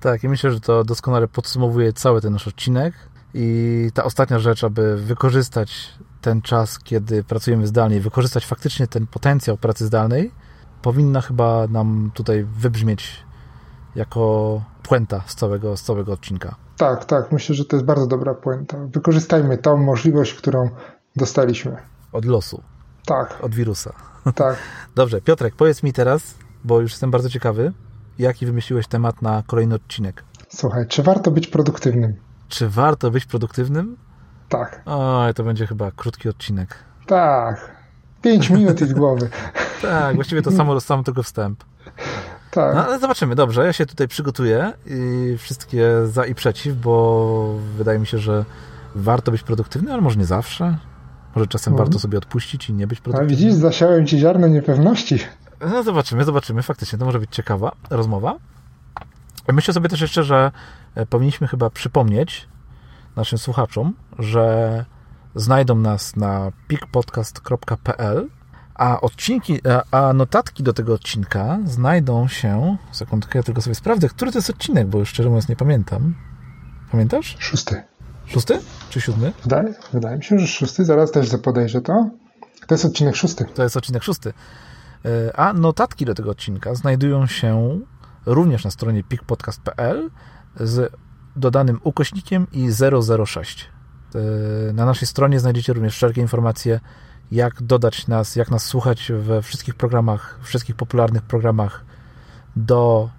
Tak, i myślę, że to doskonale podsumowuje cały ten nasz odcinek. I ta ostatnia rzecz, aby wykorzystać ten czas, kiedy pracujemy zdalnie, wykorzystać faktycznie ten potencjał pracy zdalnej, powinna chyba nam tutaj wybrzmieć jako puenta z całego, z całego odcinka. Tak, tak. Myślę, że to jest bardzo dobra puenta. Wykorzystajmy tą możliwość, którą dostaliśmy. Od losu. Tak. Od wirusa. Tak. (laughs) Dobrze, Piotrek, powiedz mi teraz, bo już jestem bardzo ciekawy, jaki wymyśliłeś temat na kolejny odcinek? Słuchaj, czy warto być produktywnym? Czy warto być produktywnym? Tak. Oj, to będzie chyba krótki odcinek. Tak. Pięć (laughs) minut i z głowy. tak, właściwie to samo, sam tylko wstęp. Tak. No, ale zobaczymy, dobrze. Ja się tutaj przygotuję i wszystkie za i przeciw, bo wydaje mi się, że warto być produktywny, ale może nie zawsze. Może czasem mhm. warto sobie odpuścić i nie być produktywnym. A widzisz, zasiałem ci ziarno niepewności. No zobaczymy, zobaczymy. Faktycznie to może być ciekawa rozmowa. Myślę sobie też jeszcze, że e, powinniśmy chyba przypomnieć naszym słuchaczom, że znajdą nas na pikpodcast.pl a odcinki, a notatki do tego odcinka znajdą się. Sekundkę, ja tylko sobie sprawdzę, który to jest odcinek, bo już szczerze mówiąc nie pamiętam. Pamiętasz? Szósty. Szósty czy siódmy? Wydaje, wydaje mi się, że szósty. Zaraz też podejrzę to. To jest odcinek szósty. To jest odcinek szósty. E, a notatki do tego odcinka znajdują się również na stronie pikpodcast.pl z dodanym ukośnikiem i 006. E, na naszej stronie znajdziecie również wszelkie informacje jak dodać nas, jak nas słuchać we wszystkich programach, wszystkich popularnych programach do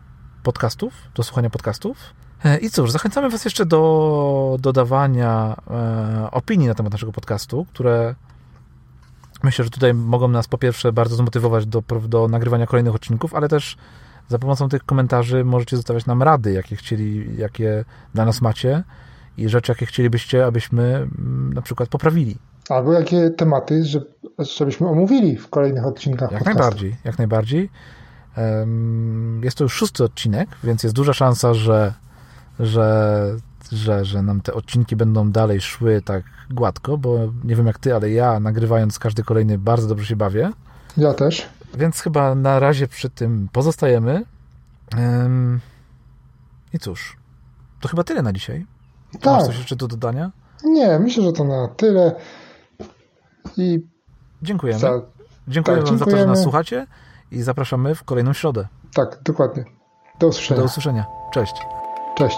podcastów, do słuchania podcastów. E, I cóż, zachęcamy Was jeszcze do dodawania opinii na temat naszego podcastu, które myślę, że tutaj mogą nas po pierwsze bardzo zmotywować do, do nagrywania kolejnych odcinków, ale też za pomocą tych komentarzy możecie zostawiać nam rady, jakie chcieli, jakie dla nas macie i rzeczy, jakie chcielibyście, abyśmy mm, na przykład poprawili. Albo jakie tematy, że, żebyśmy omówili w kolejnych odcinkach. Jak podcastu. najbardziej, jak najbardziej. Jest to już szósty odcinek, więc jest duża szansa, że, że, że, że nam te odcinki będą dalej szły tak gładko, bo nie wiem jak ty, ale ja nagrywając każdy kolejny bardzo dobrze się bawię. Ja też. Więc chyba na razie przy tym pozostajemy. Ym, I cóż, to chyba tyle na dzisiaj. Masz Tak, coś jeszcze do dodania? nie, myślę, że to na tyle. I Dziękujemy. za, Dziękujemy tak, Wam za to, że nas dziękujemy. słuchacie i zapraszamy w kolejną środę. tak, dokładnie. Do usłyszenia. Do usłyszenia. Cześć. Cześć.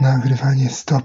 Nagrywanie stop.